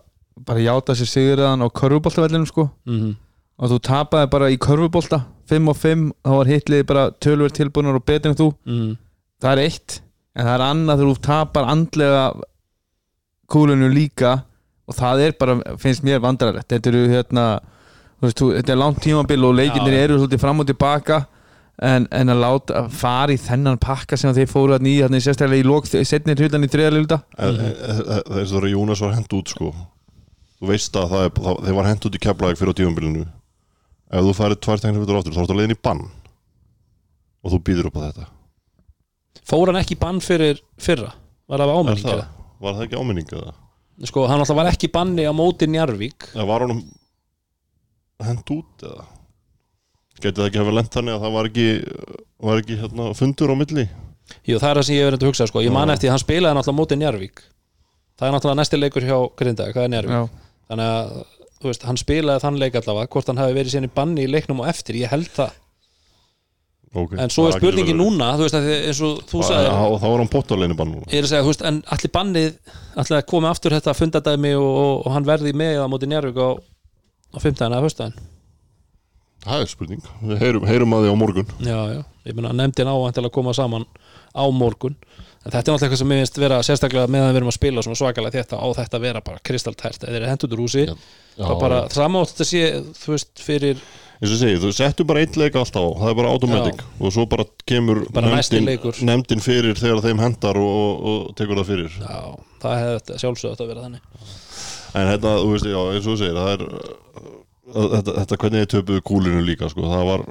bara játa sér sigurðan á körfuboltavellinum sko. Mm -hmm. og þú tapaði bara í körfubolta 5 og 5, þá var hitlið bara tölver tilbúinar og betur en þú. Mm það er eitt, en það er annað þegar þú tapar andlega kúlunu líka og það er bara, finnst mér vandrarlegt þetta eru hérna þú veist, þú, þetta er langt tímabil og leikindir Já. eru svolítið fram og tilbaka en, en að láta að fara í þennan pakka sem þeir fóru að nýja, þannig sérstaklega í lók setnir hlutan í þriðarluta e- e- e- e- þess að Jónas var hent út sko þú veist að það er, það, þeir var hent út í keflaðið fyrir á tífumbilinu ef þú færið tvær tegnir fyrir áttur þá er þetta leiðin í bann og þú býður upp á þetta Fór hann ekki í bann fyrir fyrra? Var það Er ámenning? það, eða? var það ekki áminning eða? sko, hann alltaf var ekki í banni á móti Njarvík Það var honum hent út eða Gæti það ekki hafa lent þannig að það var ekki var ekki hérna fundur á milli Jú, það er það sem ég hef verið að hugsa sko. ég man eftir, hann spilaði náttúrulega móti Njarvík það er náttúrulega næsti leikur hjá Grindag, það er Njarvík já, þannig að, þú veist, hann spilaði þann leik allavega, hvort hann hafi verið í banni í leiknum og eftir, ég held það okay. en svo er verið. núna, þú veist, að eins og þú Já, sagði já, og þá var hann pottalegin bann núna ég er að segja, þú veist, en allir bannið allir að koma aftur þetta fundadæmi og, og, og hann verði með það móti Njarvík á, á 15. eða höstæðin Það er spurning, við heyrum, heyrum að því á morgun. Já, já, ég meina nefndin á að koma saman á morgun. En þetta er náttúrulega eitthvað sem mér finnst vera sérstaklega meðan við erum að spila svona svakalega þetta á þetta vera bara kristaltært, eða þeir hendur úr húsi Já. þá bara samátt þetta sé, þú veist, fyrir eins og segi, þú settu bara einn leik alltaf á það er bara automatic. Og svo bara kemur Bara nefndin, nefndin fyrir þegar þeim hendar og, og, og tekur það fyrir. Já, það hefði þetta sjálfsögð að vera þannig. En þetta, þú veist, já, eins og segir það er þetta, þetta hvernig þið töpuðu kúlinu líka, sko, það var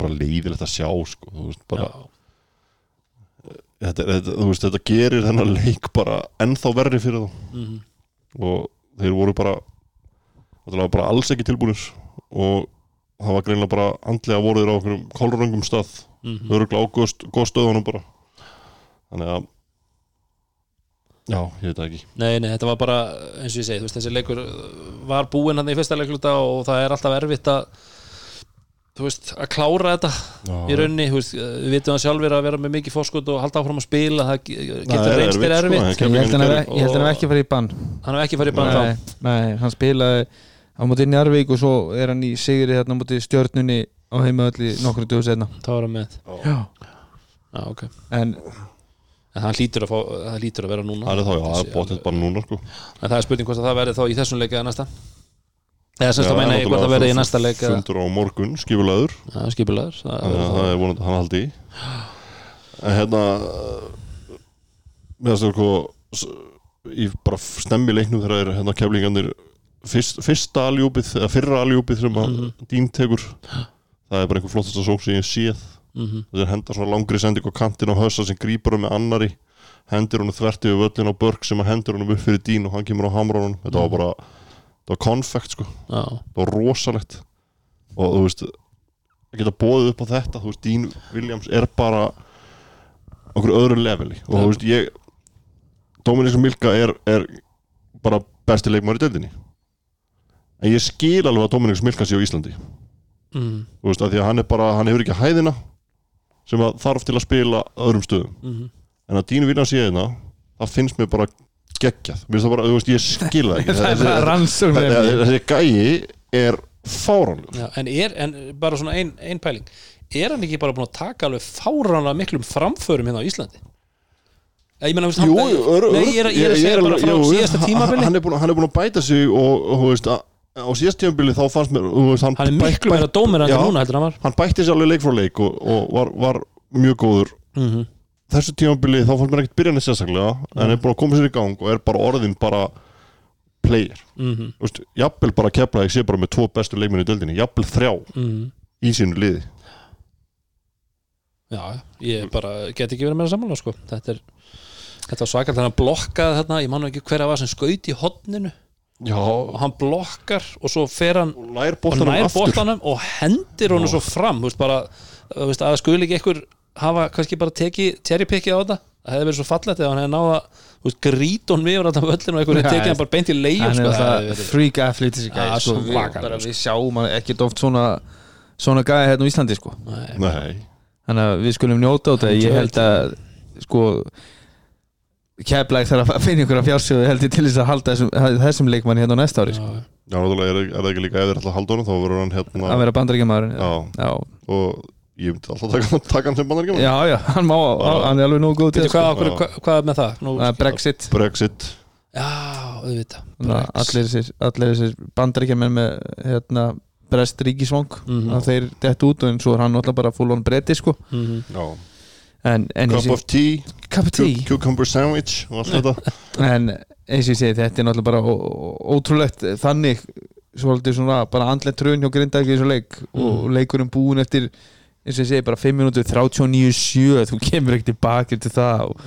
bara leiðilegt að sjá, sko. Þú veist, bara, þetta, þetta, þú veist, þetta gerir þennan leik bara ennþá verri fyrir þá. Mhm, og þeir voru bara bara alls ekki tilbúinir og það var greinlega bara andlega voruður á okkur kolröngum stað. Mhm. öruglega á góð, góð stöðunum bara. Þannig að já, ég veit það ekki. Nei, nei, þetta var bara, eins og ég segi, þú veist, þessi leikur uh, var búinn hann í fyrsta leikluta og það er alltaf erfitt að þú veist, að klára þetta já, í raunni, þú veist, uh, við vitum það sjálfur að vera með mikið fórskot og halda áfram að spila það ge- Það getur er reynst þér erfitt, sko, ég held held hann hef ekki farið í bann. Hann hef ekki farið í bann þá. nei, nei, hann spilaði á móti Njarvík og svo er hann í sigri hérna á móti stjörnunni á heimaðalli nokkru döðu setna þá er hann með, já. já, ok. En en það hlýtur að, fá, það hlýtur að vera núna. Það er þá, já, það er bóttið bara núna sko. en það er spurning hvort að það verði þá í þessum leik eða næsta. Eða semst að meina ég hvort það verði í næsta leik eða fundur á morgun, skipulaður Já, skipulegur það að það er vonandi að hann haldi í. En hérna með þess að sko bara stemmi leiknum þegar er hérna keflingarnir fyrst, fyrsta aljúpið, eða fyrra aljúpið sem að Mhm. dým tekur það er bara einhver flottasta sók sem ég séð Mhm. þeir henda svona langri sending á kantin á hössa sem grípar hann með annari hendir hann þvert yfir völlin á börg sem hendur hann upp fyrir dín og hann kemur á hamrar þetta var bara, þetta var konfekt sko. Já, það var rosalegt. Og þú veist að geta bóðið upp á þetta þú veist, Dean Williams er bara okkur öðru leveli. Og þú veist, ég Dominik Milka er, er bara besti leikmaður í deildinni. En ég skil alveg að Dominik Milka sé á Íslandi. Mhm. þú veist, að því að hann er bara, hann hefur ekki hæðina sem að þarf til að spila öðrum stöðum. Mhm. en að Dean Williams sé hérna það finnst mér bara geggjað. Bara, þú veist, ég skil það ekki. Þessi, gæi er fáránlegur. Já, en en bara svona ein, ein pæling. Er hann ekki bara búin að taka alveg fáránlega miklum framförum hérna á Íslandi? Ég Jú, hann, ör, nei, ég er, ég er að segja bara frá síðasta tímabili. hann er búin, að bæta sig og, og þú veist, að, á síðast tímabili þá fannst mér hann, hann er miklu meira dómirandi Já. núna heldur en hann var hann bætti sér alveg leik frá leik og, og var, var mjög góður mm -hmm. þessu tímabili þá fannst mér ekkert byrjan sérstaklega en er búin að koma sér í gang og er bara orðin bara player Mm Þú veist, jafnvel bara kepla ég sé bara með tvo bestu leikmenn í döldinni jafnvel þrjá -hmm. í sínu liði já, ég bara get ekki verið meira sammála sko. þetta er þetta var svakar þannig að blokkaði þarna ég man nú ekki hver að var sem skaut í hotninu já, og hann blokkar og svo fer hann og nær og bóttanum og hendir honum svo fram veist, bara, veist, að skuli ekki einhver hafa kannski bara tekið cherrypickið á þetta? Það hefði verið svo fallegt ef hann hefði náða grít honum yfir þetta völlin og einhver hefði tekið hann bara beint í leiðum hann sko, alltaf Já, gæði sko, við, við sjáum hann ekkert oft svona svona gæði hérna á Íslandi sko. Nei, nei, þannig að við skulum njóta á þetta. Ég held að sko keflæk þarf að finna ykkur að fjársjóðu held ég til þess að halda þessum, þessum leikmann hérna á næsta ári sko. já, náttúrulega er, er það ekki líka ætla að halda honum þá verður hann hérna að vera bandaríkjamaður já, já, og ég myndi alltaf taka, taka hann sem bannar já, já, hann má hann er alveg nógu góð til hvað, sko. hvað, hvað, er með það? Nú, Brexit Brexit já, auðvitað að allir þessir, allir þessir bandaríkjamenn með hérna brest ríkisvang Mhm. að þeir dett út og eins og er hann náttúrulega bara full on bretti sko Mhm. já. En, en cup of tea, cup of tea cucumber sandwich og allt þetta en eins og ég segi þetta er náttúrulega bara ótrúlegt þannig svolítið svona bara andlega trun hjá í þessu leik og Mm. leikurinn búin eftir eins og ég segi bara 5 minútur 39-7 þú kemur ekki tilbaka til það og,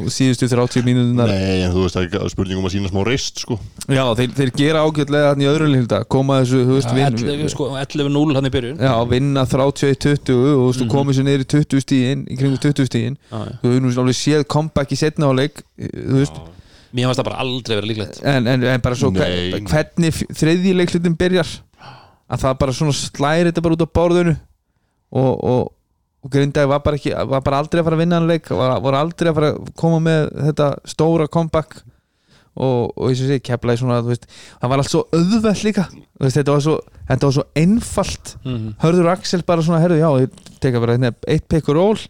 og síðustu 30 mínútunar Nei, en þú veist, það er spurningum að sína smá reist sko. já, þeir, þeir gera ágætlega hann í öðru línda koma þessu, þú veist, vin, 11 sko, 11-0 hann í byrjun. Já, vinna 31-20 og þú veist, þú Mhm. komið sér niður í 20 stíðin í kringum 20 stíðin Já, já. þú hefur nú alveg séð comeback í setna áleik þú veist, mér fannst það bara aldrei vera líklegt. En, en, en bara svo Nei. hver, hvernig þriðji leiklutin byrjar? Að það bara svona slæri þetta bara út á borðinu og, og, og Grindaði var bara, ekki, var bara aldrei að fara að vinna hann leik var, var aldrei að fara að koma með þetta stóra comeback. Og, og og sé, keflaði svona þú veist, það var allt svo auðvelt líka. Veist, þetta, var svo, þetta var svo einfalt. Mhm. hörður Axel bara svona, herðu, já, ég teka bara hérna, eitt og ról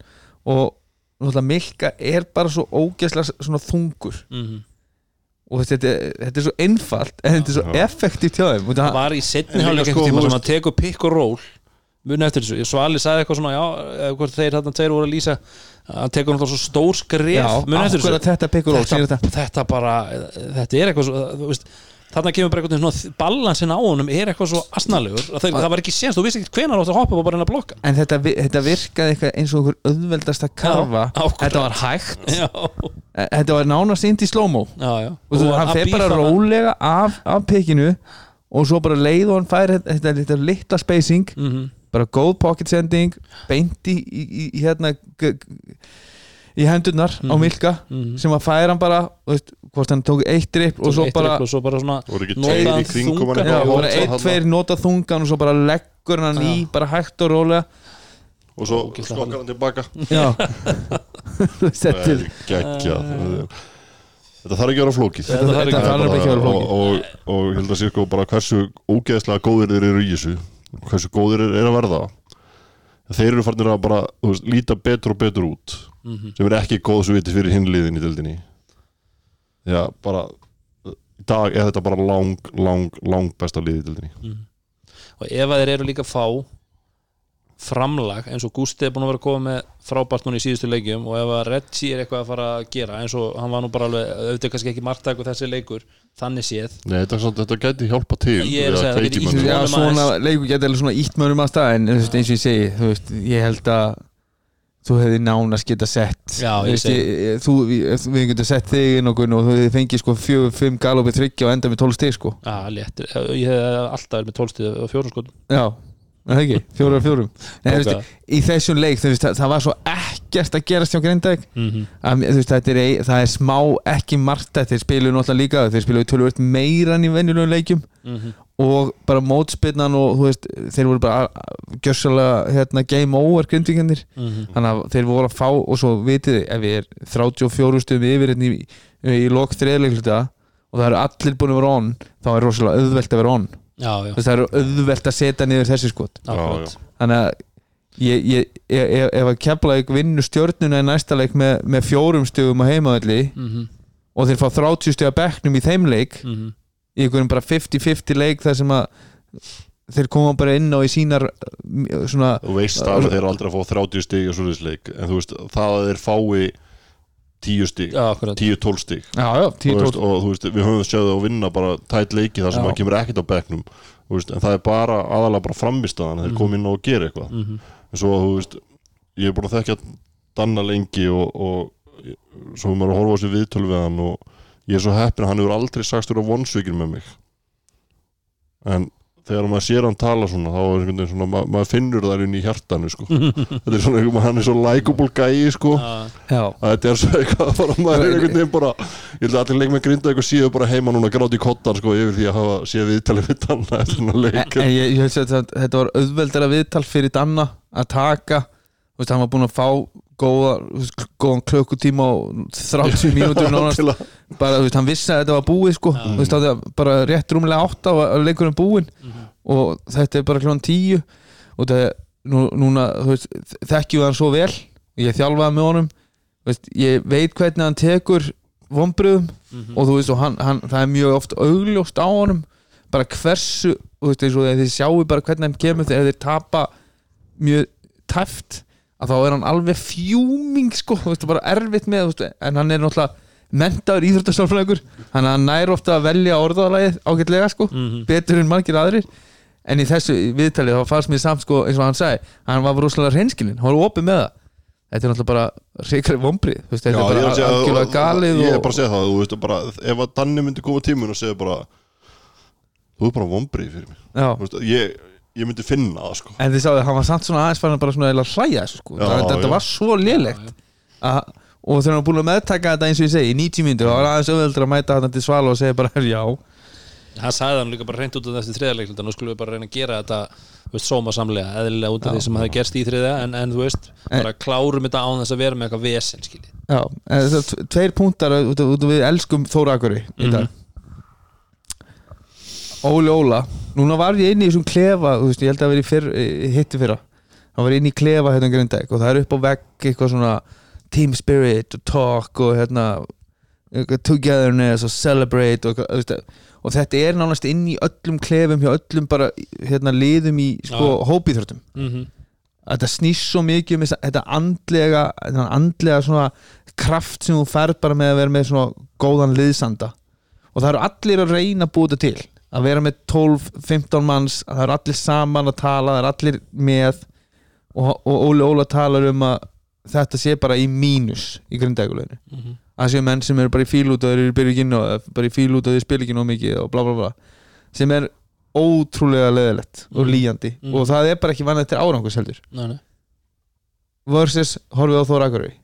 og náttúrulega Milka er bara svo ógeðslega svona þungur. Mhm. og þú veist, þetta, þetta er svo einfalt en þetta er svo Já. effektíft hjá þeim. Og það, var í setni En líka hálfleik sko, tíma sem að tekur pikk og ról muni eftir þessu, Svali sagði eitthvað svona já, hvort þeir þarna tveir voru að lýsa. Hann tekur náttúrulega svo stór skref. Muni eftir þessu? þetta þetta, þetta. bara, þetta er eitthvað svo, þú veist þarna kemur bara einhvern veginn svona balansin á honum er eitthvað svo asnalegur að það, það var ekki séns, þú vissi ekki hvenar áttu að hoppa og bara að blokka. En þetta, þetta virkaði eitthvað eins og einhver auðveldasta karfa. Já, þetta var hægt. Já, e- þetta var nánast inn í já og þú, hann fer bara rólega af, af pickinu og svo bara leið og hann fær þetta, þetta, þetta litla spacing. Mm -hmm. Bara góð pocket sending beint í, í, í, hérna í hendurnar á Mhm. Milka Mhm. sem að færa hann bara veist, hvort hann tók eitt drip og svo bara og svo bara svona voru ekki Notaðan tveir í kringum hann þungan. eitthvað að bara eitt, tveir nota þungan og svo bara leggur hann Já. í bara hægt og rólega og svo skokkar hann tilbaka já þetta er geggjað Þetta þarf ekki að vera flókið Þetta þarf ekki að vera flókið. og, og, og ég held að sé sko bara hversu ógeðslega góðir þeir eru í þessu og hversu góðir þeir eru að verða. Þeir eru farnir að bara veist, líta betur og betur út. Mhm. sem er ekki góð svo vitið fyrir hinliðin í dildinni já bara í dag er þetta bara lang, lang, lang besta liði í dildinni og ef að þeir eru líka fá framlag eins og Gústi er búin að vera að koma með frábært núna í síðustu leikjum og ef að Reggie er eitthvað að fara að gera eins og hann var nú bara alveg, auðvitað kannski ekki margtæk og þessi leikur, þannig séð. Nei, þetta, er svona- þetta gæti hjálpa til Ég segja, það geti í ýtt mönnum. já, svona leikur geta alveg svona ítt mönnum að stað en eins og ég segi þú veist, ég held að þú hefði nánast geta sett Já, ég veist, segi- ég, þú, við, við getum sett þig inn okkur og þú hefði fengið sko fjögur, fimm galopið þryggja og enda með tólf stig sko. Já, léttur, ég hef alltaf það ekki, fjórar af fjórum. Nei, veist, í þessum leik veist, það, það var svo ekkert að gerast hjá Grindavík. Mm -hmm. að, veist, þetta er, það er smá ekki margt þeir spiluðu náttúrulega líka þeir spiluðu tölvöld meira en í venjulegum leikjum. Og bara mótspinnan og þeir voru bara gjörsalega hérna, game over grindvíkjandir þannig að þeir voru að fá og svo vitið ef við er 34 stöðum yfir hérna í, í lok þriðleikluta og það eru allir búin að vera on þá er rosalega auðvelt að vera on Það eru auðvelt að setja niður þessi skot. Þannig að ég, ég, ég, ef, að Keflavík vinnur stjórnuna í næsta leik með, með fjórum stöðum á heimaðalli mm -hmm. og þeir fá 30 stöða bekknum í þeim leik Mm í einhverjum bara 50-50 leik þar sem að þeir koma bara inn á í sínar svona Þú veist að þeir eru aldrei að fá 30 stig og svona leik en þú veist það að þeir fái 10 stig, Já, akkurat. 10-12 stig. Já, já, Þú 10 veist, og þú veist, við höfum það að vinna bara tætt leiki þar sem það kemur ekkert á bekknum þú veist, en það er bara aðalega bara framistaðan þeir Mhm. koma inn og gera eitthvað. Mm en svo þú veist, ég er búin að þekkja Danna lengi og, og svo er maður að horfa á sér viðtölu við hann og ég er svo heppin að hann hefur aldrei sagst vera vonsvikið með mig. En þegar maður sér hann tala svona þá er veginn svona, ma maður finnur það inn í hjartanu sko. þetta er svona, hann er svo likeable gæi sko. Þetta er svo eitthvað bara maður er einhvern veginn bara ég held að allir leik með grinda eitthvað síðu bara heima núna gráti í kottan sko yfir því að hafa séð viðtalið við Danna svona en, leik. En ég, ég held að þetta- var auðveldara viðtal fyrir Danna að taka. Þú veist, hann var búinn að fá góða, góðan klukkutíma og 30 mínútur nánast. bara, þú veist, hann vissi að þetta var búið sko. Þú veist, það var bara rétt rúmlega átta og að leikurinn búinn. Og þetta er bara kljóðan tíu. Og það er nú, núna, þú veist, þekkjum við hann svo vel. Ég þjálfaði með honum. Þú veist, ég veit hvernig hann tekur vombriðum og þú veist, og hann, hann, það er mjög oft augljóst á honum. Bara hversu, þú veist, eins og þegar þið sjáu bara hvernig hann kemur þegar þeir tapa mjög tæft að þá er hann alveg fjúming sko, þú veist, bara erfitt með veist, en hann er náttúrulega mentaður íþróttastálfræðingur hann, nær ofta að velja orðaðalagið ágætlega sko, Mhm. betur en margir aðrir. En í þessu viðtalið þá fannst mér samt sko eins og hann sagði hann var rosalega reynskilin, hann var opið með það. Þetta er náttúrulega bara reykri vombrið þetta er bara algjörlega galið Ég er bara að segja það, þú veist bara Ef að Danni myndi koma tímun og segja bara Þú er bara vombrið fyrir mig. Já, Þú veist, ég, myndi finna það sko. En þið sáðu hann var samt svona aðeins fann bara svona að hlæja þessu sko. Já, það, þetta já. var svo lélegt. Að, og þegar hann var búin að meðtaka þetta eins og ég segi í 90 mínútur þá var aðeins auðveldur að mæta hann til svala og segja bara já. Hann sagði hann líka bara reynd út af þessi þriðarleikluta nú skulum við bara reyna að gera þetta þú veist, sómasamlega, eðlilega út af því sem hafi gerst í þriðja en, en þú veist, bara klárum þetta án þess að vera með eitthvað vesen skilji. Já, en það er tveir punktar út af út af við elskum Þóra Akuri í dag. Óli Óla Núna var ég inn í þessum klefa þú veist, ég held að vera í fyrr, hitti fyrra hann var inn í klefa hérna um Grindæk og það er upp á vegg eitthvað svona team spirit og talk og hérna togetherness og celebrate og, veist, og þetta er nánast inn í öllum klefum hjá öllum bara hérna liðum í sko Já. hópíþróttum mm -hmm. þetta snýst svo mikið um þetta andlega, þetta andlega svona kraft sem þú færð bara með að vera með svona góðan liðsanda og það eru allir að reyna að búa þetta til að vera með 12-15 manns að það eru allir saman að tala, það eru allir með og, og Óli Óla talar um að þetta sé bara í mínus í grindækuleginu Mhm. að séu menn sem eru bara í fíl út og þeir eru byrju ekki inn og bara í fíl út og þeir spila ekki nóg mikið og bla bla bla sem er ótrúlega leðilegt og Mhm. líjandi Mhm. og það er bara ekki vannað til árangus heldur nei, nei. versus horfið á Þóra Akurey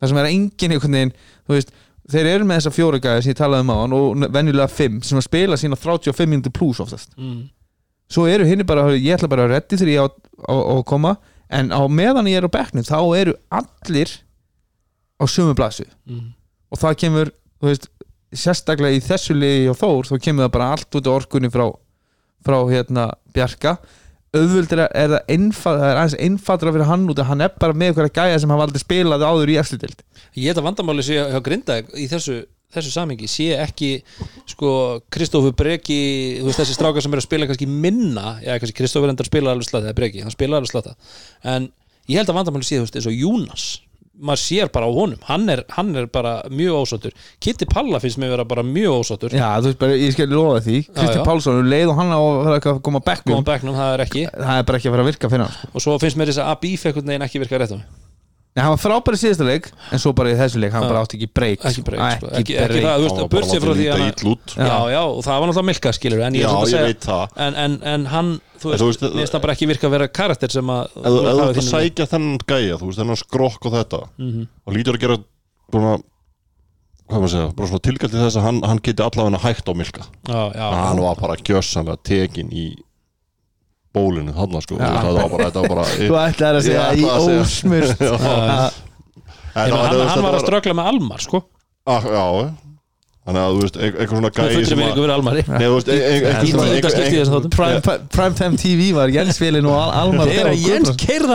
það sem er engin einhvern veginn þú veist, þeir eru með þessa fjóra gæði sem ég talaði um á hann og venjulega fimm sem að spila sína 35 minútur pluss oftast Mm. svo eru hinn bara, ég ætla bara að reddi þegar ég á, á, á að koma en á meðan ég er á bekknum þá eru allir á sömu blasu Mm. og það kemur, veist sérstaklega í þessu liði og Þór þá kemur það bara allt út af orkunni frá frá hérna Bjarka auðvöldir er það einfað það er aðeins einfaldra fyrir hann út að hann er bara með eitthvað gæja sem hafa aldrei spilað áður í eftirdild ég held að vandamáli sé hjá Grindag í þessu þessu samingi sé ekki sko Kristófur Breki þú veist þessi strákar sem eru að spila kannski minna já kannski Kristófur endar að spila alveg slata eða Breki, hann spila alveg slata en ég held að vandamáli sé þú veist eins og Júnas maður sér bara á honum, hann er, hann er bara mjög ósáttur, Kitty Palla finnst mér vera bara mjög ósáttur, Já, þú veist bara, ég skal lofa því. Kristi. Pálsson, um leið og hann á að fara að koma á koma bekknum bekknum, það er ekki. það er bara ekki að fara að virka fyrir hann sko. og svo finnst mér þess að Abíf einhvern veginn ekki virka rétt á mig Nei, hann var frábæri síðasta leik en svo bara í þessu leik, hann bara átti ekki breyk ekki breyk, sko. ekki, ekki, ekki breyk það, þú Það veist, var bara burt sér frá látið því líta að illa út. Já, já, og það var náttúrulega milka skilur en ég, Já, samt að ég segja- veit það. en, en, en hann, þú veist, þú veist, mér finnst það bara ekki virka að vera karakter sem að Ef þú ert að sækja þennan gæja, þú veist, þennan skrokk og þetta Mhm. og lítur að gera svona hvað maður segja, bara svona tilgælt til þess að hann, hann geti allavega hægt á milka já, já, hann var bara gjössanlega tekin í bólinu þarna sko, Já. það var bara, þetta var bara Þú ætlaði að segja í Já. Já. Það hann, var að ströggla með Almar sko Ah, Já, þannig að þú veist, eitthvað svona fullri sem að fyrir Almari. Nei, þú veist, ein- ein- í eitthvað svona- tíundaskipti í þessum þáttum. Prime, Primetime TV var Jens Vilin og Al Almar þegar Jens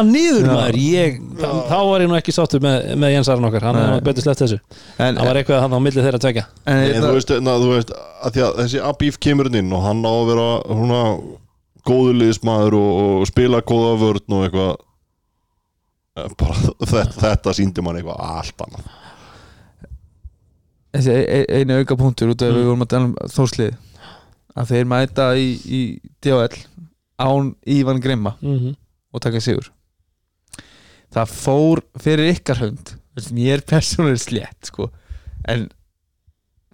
niður Já. maður ég, þá, var ég nú ekki sáttur með, með Jens Aran okkar. Hann er betur sleppt þessu. En, það var eitthvað hann á milli þeirra tvekja en, En þú en veist, na, þú veist að því að þessi Abíf kemur inn og hann á að vera svona góður liðsmaður og, og spila góða vörn og eitthvað. Eh, bara þetta, þetta síndi mann eitthvað allt annað þessi e- e- einu auka punktur út af Mm. við vorum að tala um þórslið að þeir mæta í, í DHL án Ívan Grimma mm -hmm. og taka sigur það fór fyrir ykkar hönd mér er persónulega slétt sko. en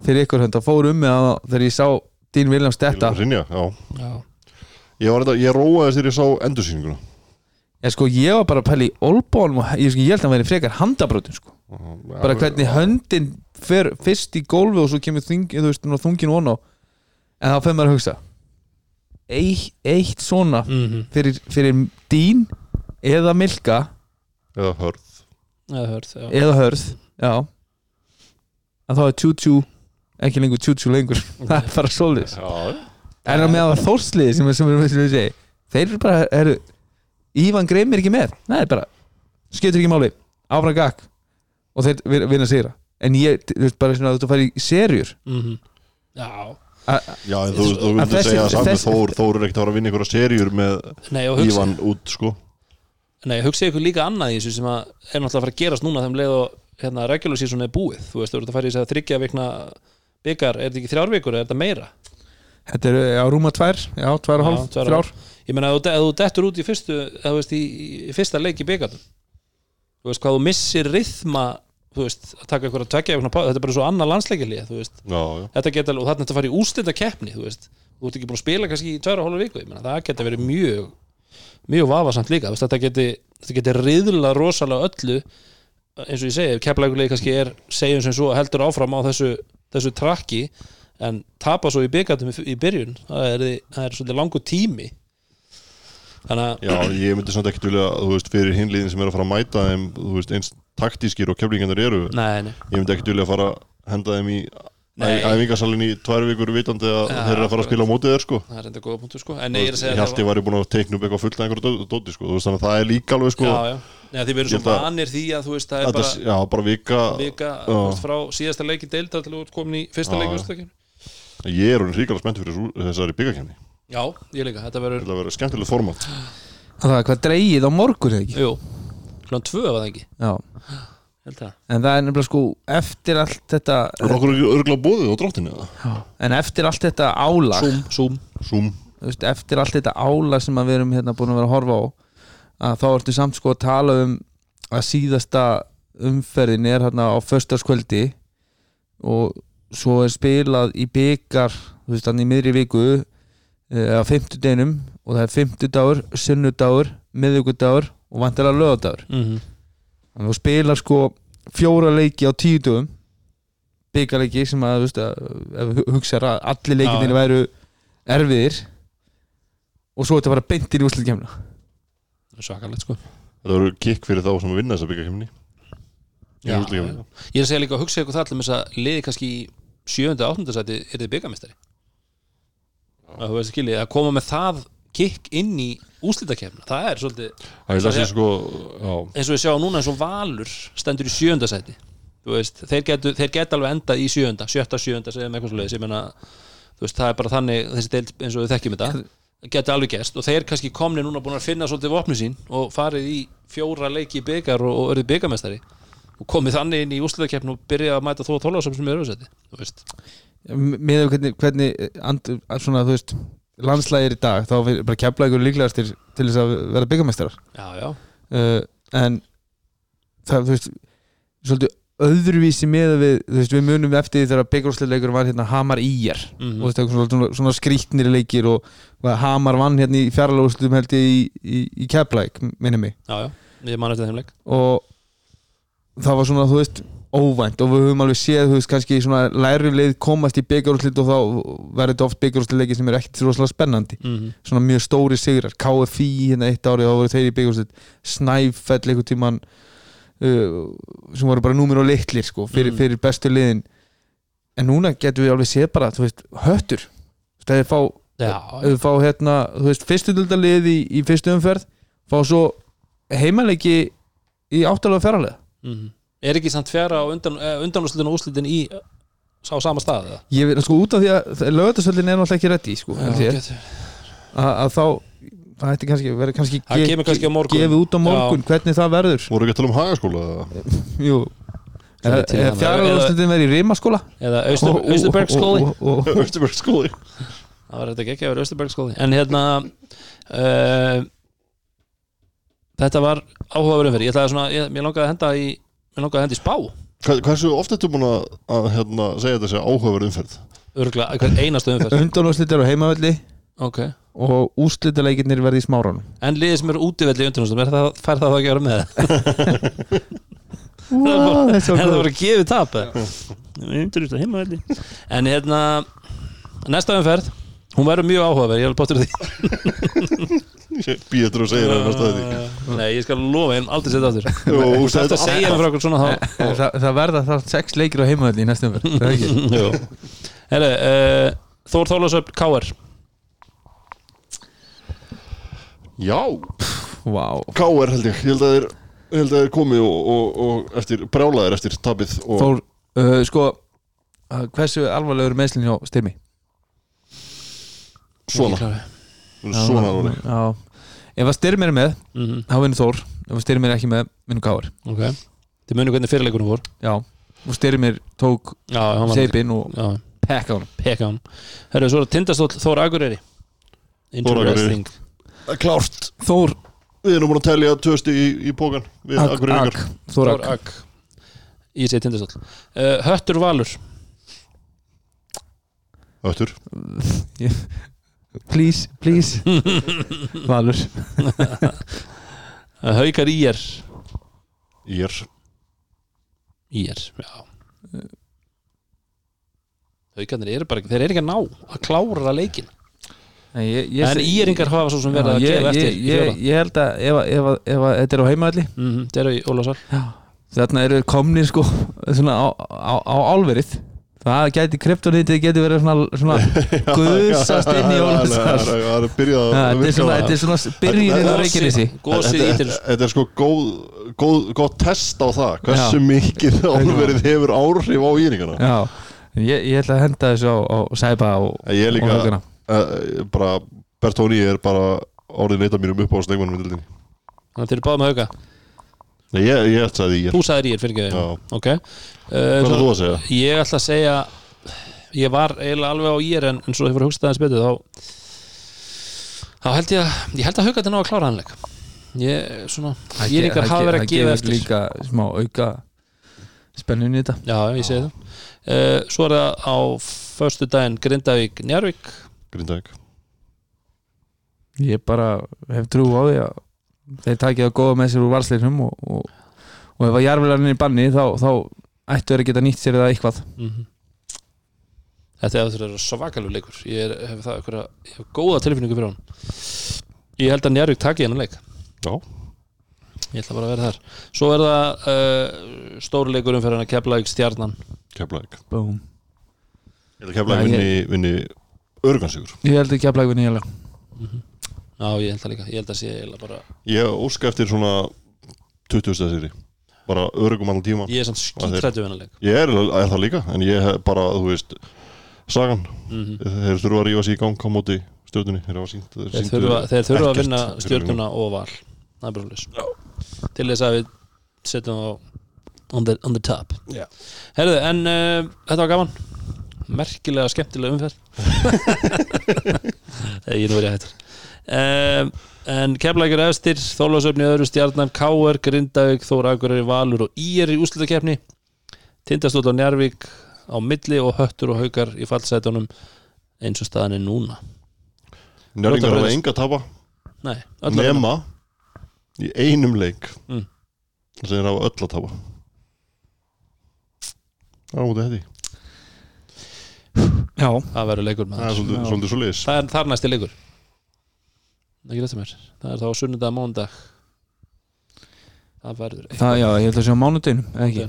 fyrir ykkar hönd það fór um mig að þegar ég sá Dín Viljáms detta Rinja, já. já, Ég var þetta, ég róaðist þegar ég sá endursýninguna en sko ég var bara að pæla í olbónum og ég, sko, ég held að hann væri frekar handabrótin sko. bara hvernig höndin fer fyrst í gólfi og svo kemur þung, þú veist, nú þungin von á. En þá fyrir maður að hugsa eitt, eitt svona mm fyrir, fyrir dín eða milka? Eða hörð. Eða hörð já. eða hörð já. Að þá er tjú-tjú ekki lengur tjú-tjú lengur. Það er bara Já, en á meðan þórsliði sem, sem, sem, við segi þeir eru bara eru, Ívan Greim er ekki með. Það er bara skiptur ekki máli. Áfram gakk og þeir vin- vinna sigra en ég, þú veist bara svona að þú færi í serjur. Mhm. já. Já en þú, þú Að vildi þessi- segja samt þessi- Þór, Þór er ekkert að fara að vinna einhverja serjur með Nei, hugsa, Ívan út sko. Nei, hugsa ykkur líka annað í þessu sem að er náttúrulega að fara að gerast núna þeim leið og hérna, regular season er búið. Þú veist, þú ert að fara í þess að þryggja vikna byggar, er þetta ekki þrjár vikur, er þetta meira? Þetta er já, rúma tvær, já, tvær og hálf, þrjár. ég meina ef þú- ef þú dettur út í fyrstu þú veist, í, í fyrsta leik í byggarnum þú veist hvað þú missir rithma þú veist, að taka eitthvað að tvekja eitthvað, þetta er bara svo annað landsleikilið þetta geta og þarna þetta fara í ústinda keppni þú veist, þú ert ekki búin að spila kannski í tværa og hálfa viku, ég meina það geta verið mjög mjög vafasamt líka, veist, þetta geti þetta geti riðla rosalega öllu. Eins og ég segi, ef kepplækulegi kannski er segjum sem svo heldur áfram á þessu þessu trakki, en tapa svo í byggarnum í, byrjun það er, það er svolítið langur tími. Þannig að Já, ég myndi samt ekkert vilja, þú veist, fyrir hinliðin sem er að fara að mæta þeim, þú veist, eins taktískir og keflingarnir eru, nei, nei, ég myndi ekkert vilja fara að henda þeim í Nei. æfingarsalinn í tvær vikur vitandi að Ja, þeir eru að fara að spila á mótið þér, sko. það er enda góða punktu sko. En nei, ég er að segja Hjalti var ég búin að teikna upp eitthvað fullt af einhverju dóti, sko, þannig að það er líka alveg, sko, já, já, já, því við erum svo að- vanir því að þú veist, það er bara já, bara vika, vika veist, frá síðasta leiki deilda til þú ert komin í fyrsta Já, leiki ég er ríkala spennt fyrir þessari byggakefni, já, ég líka, þetta verður þetta verður skemmtilegt format. Það er hvað dreigið á morgun eða ekki? Jú, hljóðan tvö var það ekki? Já, held það. En það er nefnilega sko eftir allt þetta Er okkur örgulega bóðið á? Já, en eftir allt þetta álag zoom, zoom, veist, eftir allt þetta álag sem að við erum hérna búin að vera að horfa á að þá ertu samt sko að tala um að síðasta umferðin er hérna á föstaskvöldi og svo er spilað í byggar þú veist, hann í miðri viku eh, á fimmtudeginum og það er fimmtudagur, sunnudagur miðvikudagur og vantilega lögadagur mm þannig að þú spilar sko fjóra leiki á tíu dögum. Byggarleiki sem að, veist, að hugsaður að allir já. væru erfiðir. Og svo þetta bara beint inn í úrslitkemna svakalegt sko. Þetta verður kikk fyrir þá sem að vinna þessa byggakefni Já, já. ég er að segja líka að hugsa ykkur það allir með þess að liði kannski í sjönda, áttunda sæti er þið byggamistari að þú veist ekki að koma með það kikk inn í úslitakefna það er svolítið Það er það sem sko, já, eins og við sjáum núna eins og Valur stendur í sjönda sæti. Þú veist, þeir geta alveg endað í sjönda sjötta, sjönda, segjum eitthvað svo leiðis ég meina, þú veist, það er bara þannig þessi deild eins og við þekkjum þetta geti alveg gerst. Og þeir kannski komni núna búin að finna svolítið vopnu sín og farið í fjóra leiki í byggar og, og örðið byggamestari og komið þannig inn í úrslitakeppn og byrja að mæta þó að tólasum sem er auðvitað með hvernig, hvernig and, svona, þú veist, landslægir í dag þá er bara kefla ykkur líklegastir til þess að vera byggamestrar uh, en það, þú veist, svolítið öðruvísi með við, þú veist, við munum eftir því þegar byggjúrsleikur var hérna Hamar Íjar. Mhm. og þú veist, eitthvað svona, svona skrýtnir leikir og, og Hamar vann hérna í fjarlagúrslutum held ég í, í, í Keflæk, minni mig. Já, já. Og það var svona, þú veist, óvænt og við höfum alveg séð, þú veist, kannski svona læri leið komast í byggjúrslit og þá verður þetta oft byggjúrsleiki sem er ekkert rosalega spennandi. Mm svona mjög stóri sigrar. KFI hérna eitt árið þá voru þeir í byggjúrslit Snæfell einhvern tíman uh, sem voru bara númur og litlir sko, fyrir, Mm. fyrir bestu liðin. En núna getum við alveg séð bara þú veist, höttur. Það er fá, já, ef við fá hérna þú veist, fyrstu dildalið í, í fyrstu umferð fá svo heimaleiki í áttalega fjaralega mm er ekki samt fjara á undan, undanúslitin og úslitin í á sama stað eða? ég veit sko út af því að lögatarsöldin er náttúrulega ekki reddi sko, held ég, getur. að, að þá það ætti kannski, verið kannski, Það kemur kannski á morgun. gefið út á morgun, hvernig það verður. Voru ekki að tala um hagaskóla eða? Jú. Er fjárhaldstundin verið í Rimaskóla. Eða Austur, Austurberg skóli. og, og, og, Östuberg skóli. Það var þetta ekki að vera Austurberg skóli. En hérna uh, þetta var áhugaverðum fyrir ég ég, mér langaði að henda í mér langaði að henda í spá. Hvað, Hversu oft ertu búin að, að hérna, segja þetta sé áhugaverð umferð? örgulega, hvern einastu umferð. Undanúrslit eru á heimavelli ok, og úrslitaleikirnir verði í smáranum en liðið sem eru útivelli í er það, fær það þá ekki að vera með? Wow, er það voru að gefa tap undanústum heimavelli. En hérna næsta umferð, hún verður mjög áhugaverð ég er alveg bóttur því Býð eftir að segja það næsta þetta. Nei, ég skal lofa, ég hef aldrei setja þú þetta- ætti að segja mér frá okkur svona þá. Það, það verða það sex leikir á heimavelli í næstum verð það er ekki? Jú. Herre, uh, Þór Þólasöfn Káar Já, wow. K.R. held ég. Ég held að þeir, ég held að þeir komi og, og, og eftir brjálaðir eftir tapið og Þór, uh, sko hversu alvarlegur er meðslinn hjá Styrmi? svona Svona Já. ef að Styrmi er með, mm -hmm. þá vinnur Þór. Ef að Styrmi er ekki með, vinnur Káar Ok. Þið munið hvernig fyrirleikunum fór já, og Styrmir tók hann seipinn og Já, pekka honum. Peka hann Hörru, svo er það tindastóll Þór Akureyri. Þór Akureyri. Interesting Klárt. Þór. Við erum búin að telja tvö stig í, í pókan Við Ag, Akureyringar Ag, Þór Ag Ak. Í sig tindastóll. Uh, Höttur Valur. Öttur Please, please. Valur. Haukar Ír Ír Ír, já. Haukarnir eru bara Þeir eru ekki að ná að klára leikin Nei, ég, ég, En Íringar hafa svo sem verið að gefa eftir ég, ég, held að ef, ef, ef, ef að þetta er á heimaðli Mhm, Þeir eru í Ólafsar þarna eru þeir komnir sko svona á, á, á álverið það gæti kryptonítið geti verið svona, svona gusast inn í Ólafsar Það er byrjað Ja, að þetta er virka þetta er svona byrjunin á Gósið Þetta- þetta- Þetta er sko góð, góð, góð test á það Hversu mikið álverið hefur áhrif á íringana Já, ég, ég ætla að henda þessu á, á Sæba og, Ég er líka- uh, Bara Bertóni er bara orðin eitt af mínum upp á stegmanum í dildinni. Þannig að þeir eru báðum að hauka Nei, ég, ég ætla að ég Þú sagðir Ír fyrir ekki Já. Ok. Uh, Hvað er svo- þú að segja? Ég ætla að segja Ég var eiginlega alveg á Ír en, en svo hefur hugstað aðeins betur þá þá held ég að ég held að hauka þetta ná að klára hannleik Ég, svona Það Íringar ge- hafa það verið að gefa það eftir. gefur líka smá auka spennun í þetta. Já, ég segi það. Uh, Svo er það á föstu daginn Grindavík Njarvík Grindavík. Ég bara hef trú á því að þeir takið að góða með sér úr valsleiknum og, og, og ef að jarfilarinn er í banni þá, þá ættu þeir að geta nýtt sér það eitthvað. Mm Þetta er að þetta er svakalur leikur. Ég er, hef það einhverja, ég hef góða tilfinningu fyrir hann Ég held að Njarvík taki hennan leik. Já, Ég ætla bara að vera þar. Svo er það uh, stóri leikur um fyrir hann að Keflavík stjarnan. Keflavík. Boom. Ég held að Keflavík Já, vinni, vinni örgansigur ég held að blæði vinni heila Já, ég held það líka. Ég held að sé eiginlega bara Ég óska eftir svona 20 stæðsýri Bara örgum allan tíma Ég er samt skítrættu hennan leik. Ég er, er það líka En ég hef bara, þú veist Sagan, mm þeir þurfa að rífa sig í gang á móti stjórnunni Þeir hafa sýnt Þeir þurfa, þeir þurfa að vinna fyrir stjörnuna og val. Það er bara hlutis Til þess að við setjum á on the, on the top. Já. Herðu, en uh, þetta var gaman. Merkilega skemmtilega umferð. Ég er nú verið að hættur um, En keflækjur efstir Þólasöfni öðru stjarnan Káer, Grindavík, Þóra Akureyri, Valur og Ír í úrslutakefni Tindastótt á Njarvík á milli og höttur og haukar í fallsætunum eins og staðan er núna. Njörgingar hafa enga að tapa. Nei, öll að vinna. Nema Í einum leik. Mm. Það sem þeir hafa öll að tapa. Það er á móti hætti já, Það verður leikur með Það er svolítið, svo liðis Það er þar næsti leikur ekki rétt að mér. Það er þá sunnudag mándag það verður það, já, ég held að sé á mánudeginum eða ekki,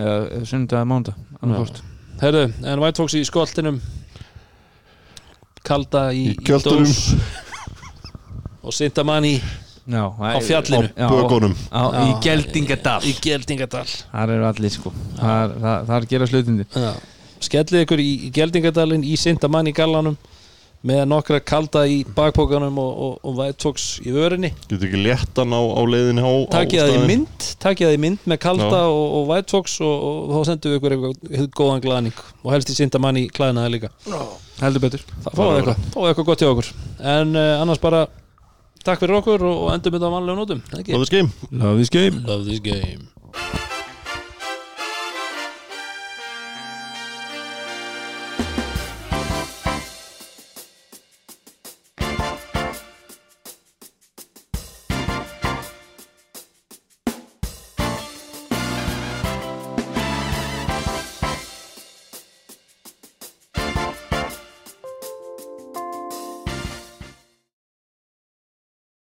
eða sunnudag annarkvort. Herðu, en White Fox í skoltinum kalda í, Í dós. Og Sintamanni á fjallinu. já, Bögunum á, í Geldingadal. Í Geldingadal. Þar eru allir sko. Þar, þar, þar gera slutindir Já. skellið ykkur í, í Geldingadalinn í Sintamanni gallanum með nokkra kalda í bakpókanum og, og, og Fox í vörinni. Getur ekki léttan á, á leiðin á, á takið það í mynd takið það í mynd með kalda Já. og, og Fox og, og þá sendum við ykkur eitthvað góðan glæðning og helst í Sintamanni klæðinaði líka. Heldur betur. Það fáið eitthvað, fáið eitthvað gott hjá okkur. En uh, annars bara takk fyrir okkur og, endum þetta á vanlega nótum. Ekki? Love this game. Love this game. Love this game